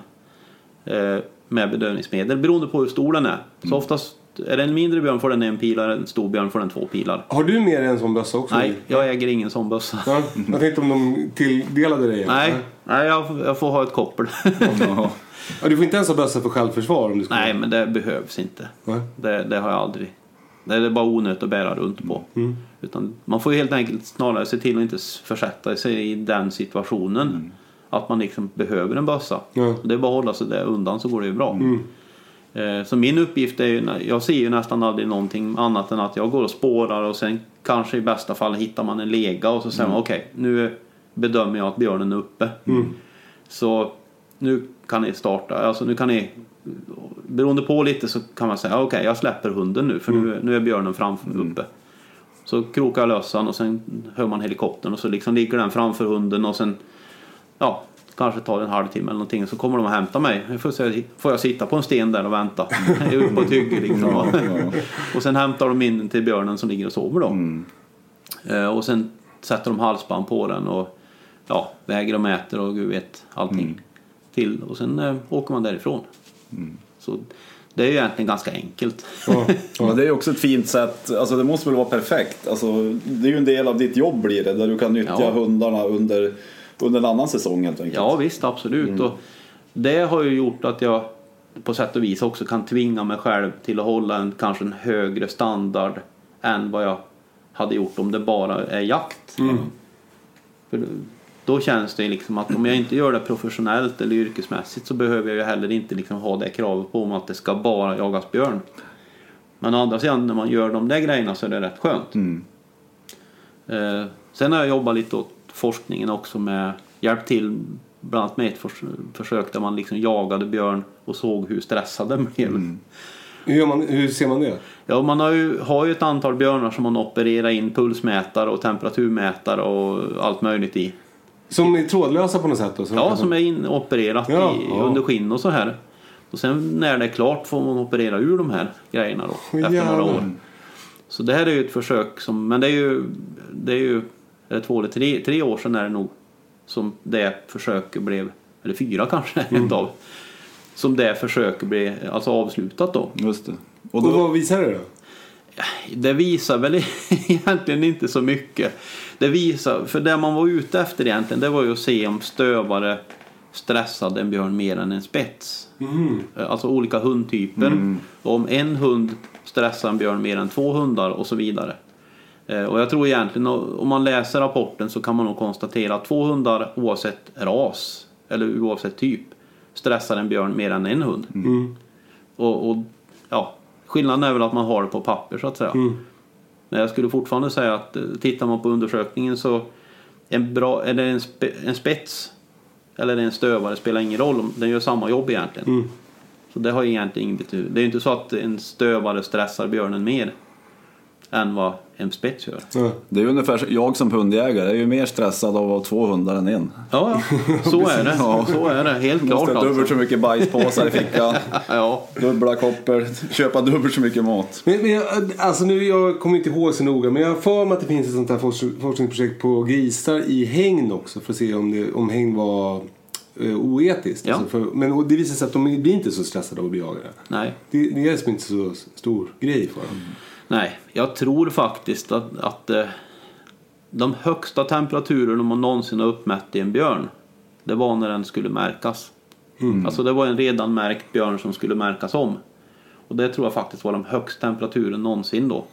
Eh, med bedövningsmedel beroende på hur stor den är. Så oftast är det en mindre björn får den en pil och en stor björn får den två pilar. Har du med dig en sån bössa också? Nej, jag äger ingen sån bössa. Ja, jag tänkte om de tilldelade dig. Nej, nej jag, jag får ha ett koppel. Ja. Ja, du får inte ens ha bössa för självförsvar om du ska. nej, men det behövs inte. Det, det har jag aldrig. Det är bara onödigt att bära runt på. Utan man får ju helt enkelt snarare se till att inte försätta sig i den situationen. Att man liksom behöver en bössa. Ja. Det är bara att hålla sig där undan så går det ju bra. Eh, Så min uppgift är ju, jag ser ju nästan aldrig någonting annat än att jag går och spårar och sen kanske i bästa fall hittar man en lega och så säger man okej nu, bedömer jag att björnen är uppe. Så nu kan ni starta, alltså nu kan ni Beroende på lite så kan man säga okej jag släpper hunden nu för nu, nu är björnen framför uppe. Så krokar jag lös han och sen hör man helikoptern och så liksom ligger den framför hunden och sen ja, kanske tar det en halvtimme eller någonting så kommer de och hämtar mig. Får, jag- får jag sitta på en sten där och vänta. Uppe på ett hygge liksom. Och sen hämtar de in till björnen som ligger och sover då. Eh, Och sen sätter de halsband på den och ja, väger och mäter och gud vet allting till. Och sen eh, åker man därifrån. Så det är ju egentligen ganska enkelt. Men det är ju också ett fint sätt, alltså det måste väl vara perfekt. Alltså, det är ju en del av ditt jobb blir det, där du kan nyttja Ja. hundarna under, under en annan säsong helt enkelt. Ja visst, absolut. Och det har ju gjort att jag på sätt och vis också kan tvinga mig själv till att hålla en kanske en högre standard än vad jag hade gjort om det bara är jakt. För då känns det liksom att om jag inte gör det professionellt eller yrkesmässigt så behöver jag ju heller inte liksom ha det kravet på mig att det ska bara jagas björn. Men å andra sidan när man gör de där grejerna så är det rätt skönt. Eh, sen har jag jobbat lite åt forskningen också med hjälpt till bland annat med ett förs- försök där man liksom jagade björn och såg hur stressade de blev. Hur, gör man, hur ser man det? Ja, man har ju, har ju ett antal björnar som man opererar in pulsmätare och temperaturmätare och allt möjligt i. Som är trådlösa på något sätt? Då, så Ja, som är in, opererat Ja, i, ja. under skinn och så här. Och sen när det är klart får man operera ur de här grejerna då. Efter några jävlar. år. Så det här är ju ett försök som, men det är ju, det är ju är det två eller tre, tre år sedan är det nog som det försöket blev, eller fyra kanske Mm. rent av. Som det försöket blev alltså avslutat då. Just det. Och Och då, vad visar det då? Det visar väl egentligen inte så mycket. Det visar, för det man var ute efter egentligen det var ju att se om stövare stressade en björn mer än en spets. Alltså olika hundtyper. Och om en hund stressar en björn mer än två hundar och så vidare. Eh, Och jag tror egentligen, om man läser rapporten så kan man nog konstatera att två hundar oavsett ras eller oavsett typ stressar en björn mer än en hund. Och, och ja, skillnaden är väl att man har det på papper så att säga. Men jag skulle fortfarande säga att eh, tittar man på undersökningen så en bra, det en, spe, en spets eller en stövare spelar ingen roll. Den gör samma jobb egentligen. Så det har egentligen ingen betydelse. Det är ju inte så att en stövare stressar björnen mer än vad en spets gör. Ja. det är ju ungefär så- jag som hundjägare är ju mer stressad av att ha två hundar än en. Ja, så är det. Ja. Så är det. Helt klart Måste ha dubbelt alltså. så mycket bajspåsar i fickan, Ja. dubbla koppor, köpa dubbelt så mycket mat. Men, men jag, alltså nu, jag kommer inte ihåg så noga men jag har för mig att det finns ett sånt här forsk- forskningsprojekt på grisar i hägn också för att se om, det, om hägn var eh, oetiskt. Ja. Alltså för, men det visar sig att de blir inte så stressade av att bli jagade. Nej. Det, det är liksom inte så stor grej för dem. Nej, jag tror faktiskt att, att eh, de högsta temperaturerna man någonsin har uppmätt i en björn, det var när den skulle märkas. Alltså det var en redan märkt björn som skulle märkas om. Och det tror jag faktiskt var de högsta temperaturen någonsin då.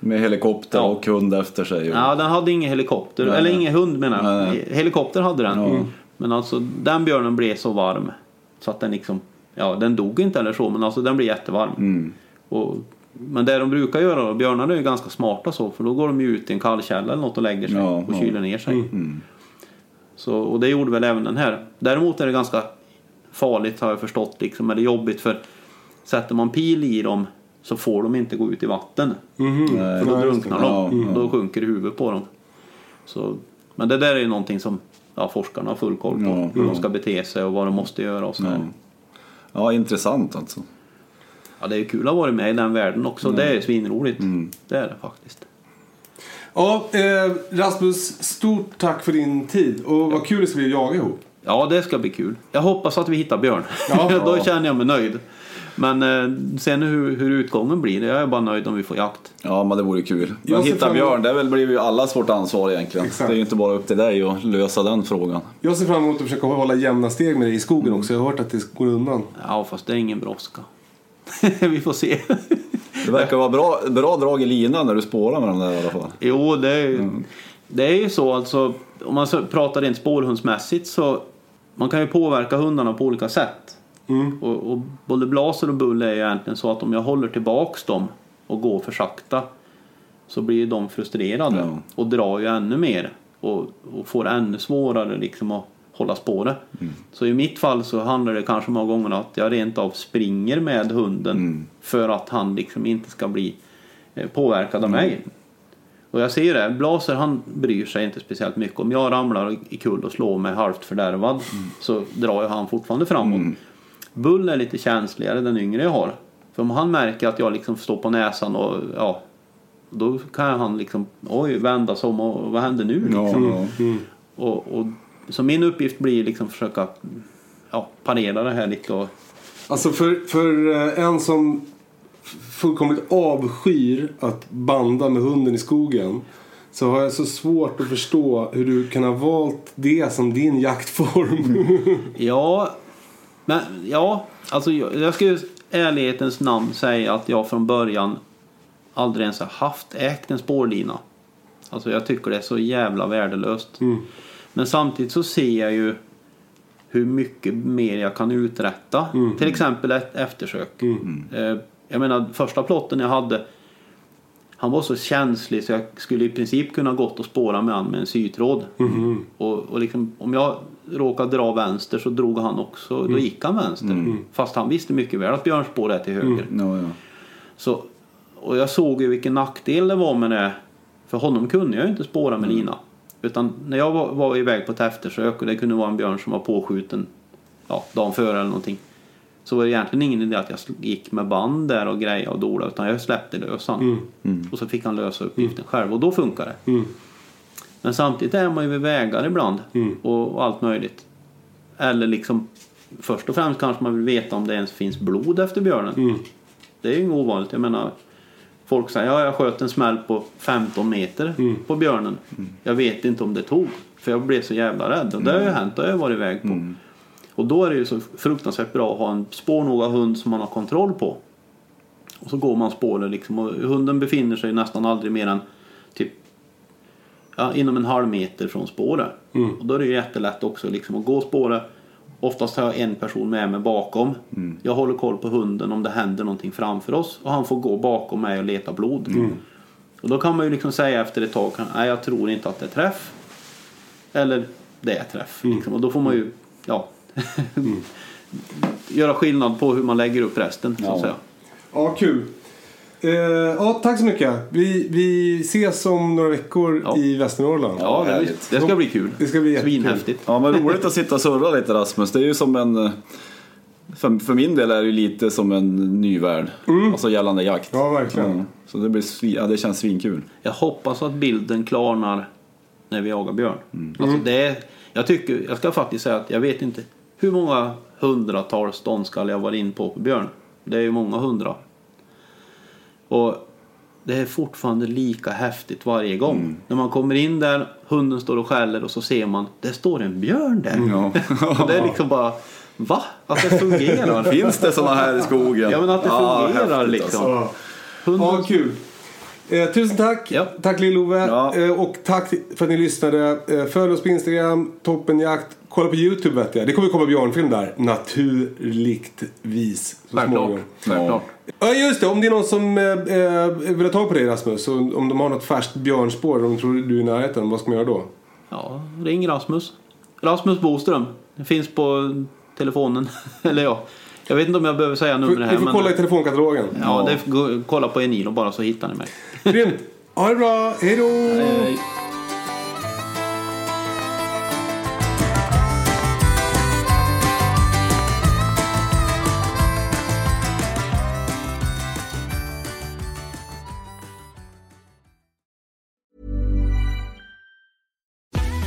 Med helikopter Ja. och hund efter sig. Och... Ja, den hade ingen helikopter, Nej. eller ingen hund menar jag. Helikopter hade den. Ja. Men alltså den björnen blev så varm så att den liksom, ja den dog inte eller så men alltså den blev jättevarm. Mm. Och, men det de brukar göra då, björnar är ju ganska smarta så för då går de ju ut i en kallkälla eller något och lägger sig Ja, och ja. kyler ner sig. Så, och det gjorde väl även den här. Däremot är det ganska farligt har jag förstått liksom, eller jobbigt för sätter man pil i dem så får de inte gå ut i vatten. Nej. För då drunknar de. Ja, ja. Då sjunker huvudet på dem. Så, men det där är ju någonting som ja, forskarna har full koll på. Ja, hur ja. de ska bete sig och vad de måste göra och så. Ja. Ja. ja, intressant alltså. Det är kul att ha varit med i den världen också. Det är svinroligt. Mm. Det är det faktiskt. Ja, eh, Rasmus, stort tack för din tid och vad kul det ska bli att jaga ihop. Ja, det ska bli kul. Jag hoppas att vi hittar björn. Ja. Då känner jag mig nöjd. Men eh, sen hur, hur utgången blir, jag är bara nöjd om vi får jakt. Ja, men det vore kul. Men hitta björn, det väl blir ju allas vårt ansvar egentligen. Exakt. Det är ju inte bara upp till dig att lösa den frågan. Jag ser fram emot att försöka hålla jämna steg med dig i skogen också. Jag har hört att det går undan. Ja, fast det är ingen brådska. vi får se. Det verkar vara bra, bra drag i linan när du spårar med dem där i alla fall. Jo, det är, det är ju så alltså. Om man pratar rent spårhundsmässigt så man kan ju påverka hundarna på olika sätt. Och, och både Blaser och Bull är ju egentligen så att om jag håller tillbaks dem och går för sakta så blir de frustrerade Ja. och drar ju ännu mer och, och får ännu svårare liksom att hålla spåret. Så i mitt fall så handlar det kanske många gånger om att jag rent av springer med hunden för att han liksom inte ska bli eh, påverkad av mig. Och jag ser det, Blaser han bryr sig inte speciellt mycket. Om jag ramlar i kull och slår mig halvt fördärvad så drar ju han fortfarande framåt. Bull är lite känsligare, den yngre jag har. För om han märker att jag liksom står på näsan och ja, då kan han liksom oj vända sig om och vad händer nu Ja, liksom. ja. Och, och, så min uppgift blir liksom försöka ja, parera det här lite och Alltså för, för eh, en som fullkomligt avskyr att banda med hunden i skogen. Så har jag så svårt att förstå hur du kan ha valt det som din jaktform. Ja, men ja, alltså jag, jag ska ju ärlighetens namn säga att jag från början aldrig ens har haft ägt en spårlina. Alltså jag tycker det är så jävla värdelöst. Men samtidigt så ser jag ju hur mycket mer jag kan uträtta. Till exempel ett eftersök. Eh, Jag menar första plotten jag hade han var så känslig så jag skulle i princip kunna gått och spåra med han med en sytråd. Och, och liksom, om jag råkade dra vänster så drog han också, då gick han vänster. Fast han visste mycket väl att björnspår är till höger. Ja, ja. Så, och jag såg ju vilken nackdel det var med det. För honom kunde jag ju inte spåra med lina. Utan när jag var, var iväg på ett eftersök och det kunde vara en björn som var påskjuten ja, dagen före eller någonting. Så var det egentligen ingen idé att jag gick med band där och grejer och dola utan jag släppte lös han. Och så fick han lösa uppgiften själv och då funkar det. Men samtidigt är man ju vid vägar ibland och, och allt möjligt. Eller liksom först och främst kanske man vill veta om det ens finns blod efter björnen. Det är ju inget ovanligt. Jag menar, folk säger ja, jag sköt en smäll på 15 meter på björnen. Jag vet inte om det tog. För jag blev så jävla rädd. Och det har ju hänt. Det har jag varit iväg på. Och då är det ju så fruktansvärt bra att ha en spårnoga hund som man har kontroll på. Och så går man spåret liksom. Och hunden befinner sig nästan aldrig mer än typ ja, inom en halv meter från spåret. Och då är det ju jättelätt också liksom att gå spåret. Oftast har jag en person med mig bakom. Jag håller koll på hunden om det händer någonting framför oss. Och han får gå bakom mig och leta blod. Och då kan man ju liksom säga efter ett tag, nej jag tror inte att det är träff. Eller det är träff. Liksom. Och då får man ju, ja. göra skillnad på hur man lägger upp resten. Så att Ja. säga. ja, kul. Eh, ja, tack så mycket. Vi, vi ses om några veckor Ja. i Västernorrland. Ja, det, härligt. det ska bli kul. Det ska bli jättekul. Svinhäftigt. Ja men roligt att sitta och surra lite Rasmus. Det är ju som en... eh, För, för min del är det ju lite som en ny värld. Alltså gällande jakt. Ja, verkligen. Ja, så det, blir ja, det känns svinkul. Jag hoppas att bilden klarnar när vi jagar björn. Alltså det är, jag, tycker, jag ska faktiskt säga att jag vet inte hur många hundratals ståndskall jag var in på på björn. Det är ju många hundra. Och det är fortfarande lika häftigt varje gång. När man kommer in där, hunden står och skäller och så ser man, det står en björn där. Ja. och det är liksom bara, va? Att det fungerar. Finns det sådana här i skogen? Ja men att det fungerar häftigt, liksom. alltså. Hunden, ja kul. Eh, tusen tack. Ja. Tack Lill-Ove. Ja. Eh, och tack för att ni lyssnade. Eh, följ oss på Instagram, Toppenjakt. Kolla på YouTube vet jag. Det kommer komma björnfilm där. Naturligtvis. Så Självklart. småningom. Självklart. Ja just det, om det är någon som eh, eh, vill ha tag på dig Rasmus. Om de har något färskt björnspår de tror du är i närheten. Vad ska man göra då? Ja, ring Rasmus. Rasmus Boström. Det finns på telefonen. Eller ja, jag vet inte om jag behöver säga numret här. får men- kolla i telefonkatalogen. Ja, det, gå- kolla på Enilo bara så hittar ni mig. Grymt. Ha det bra. Hej då. Hej.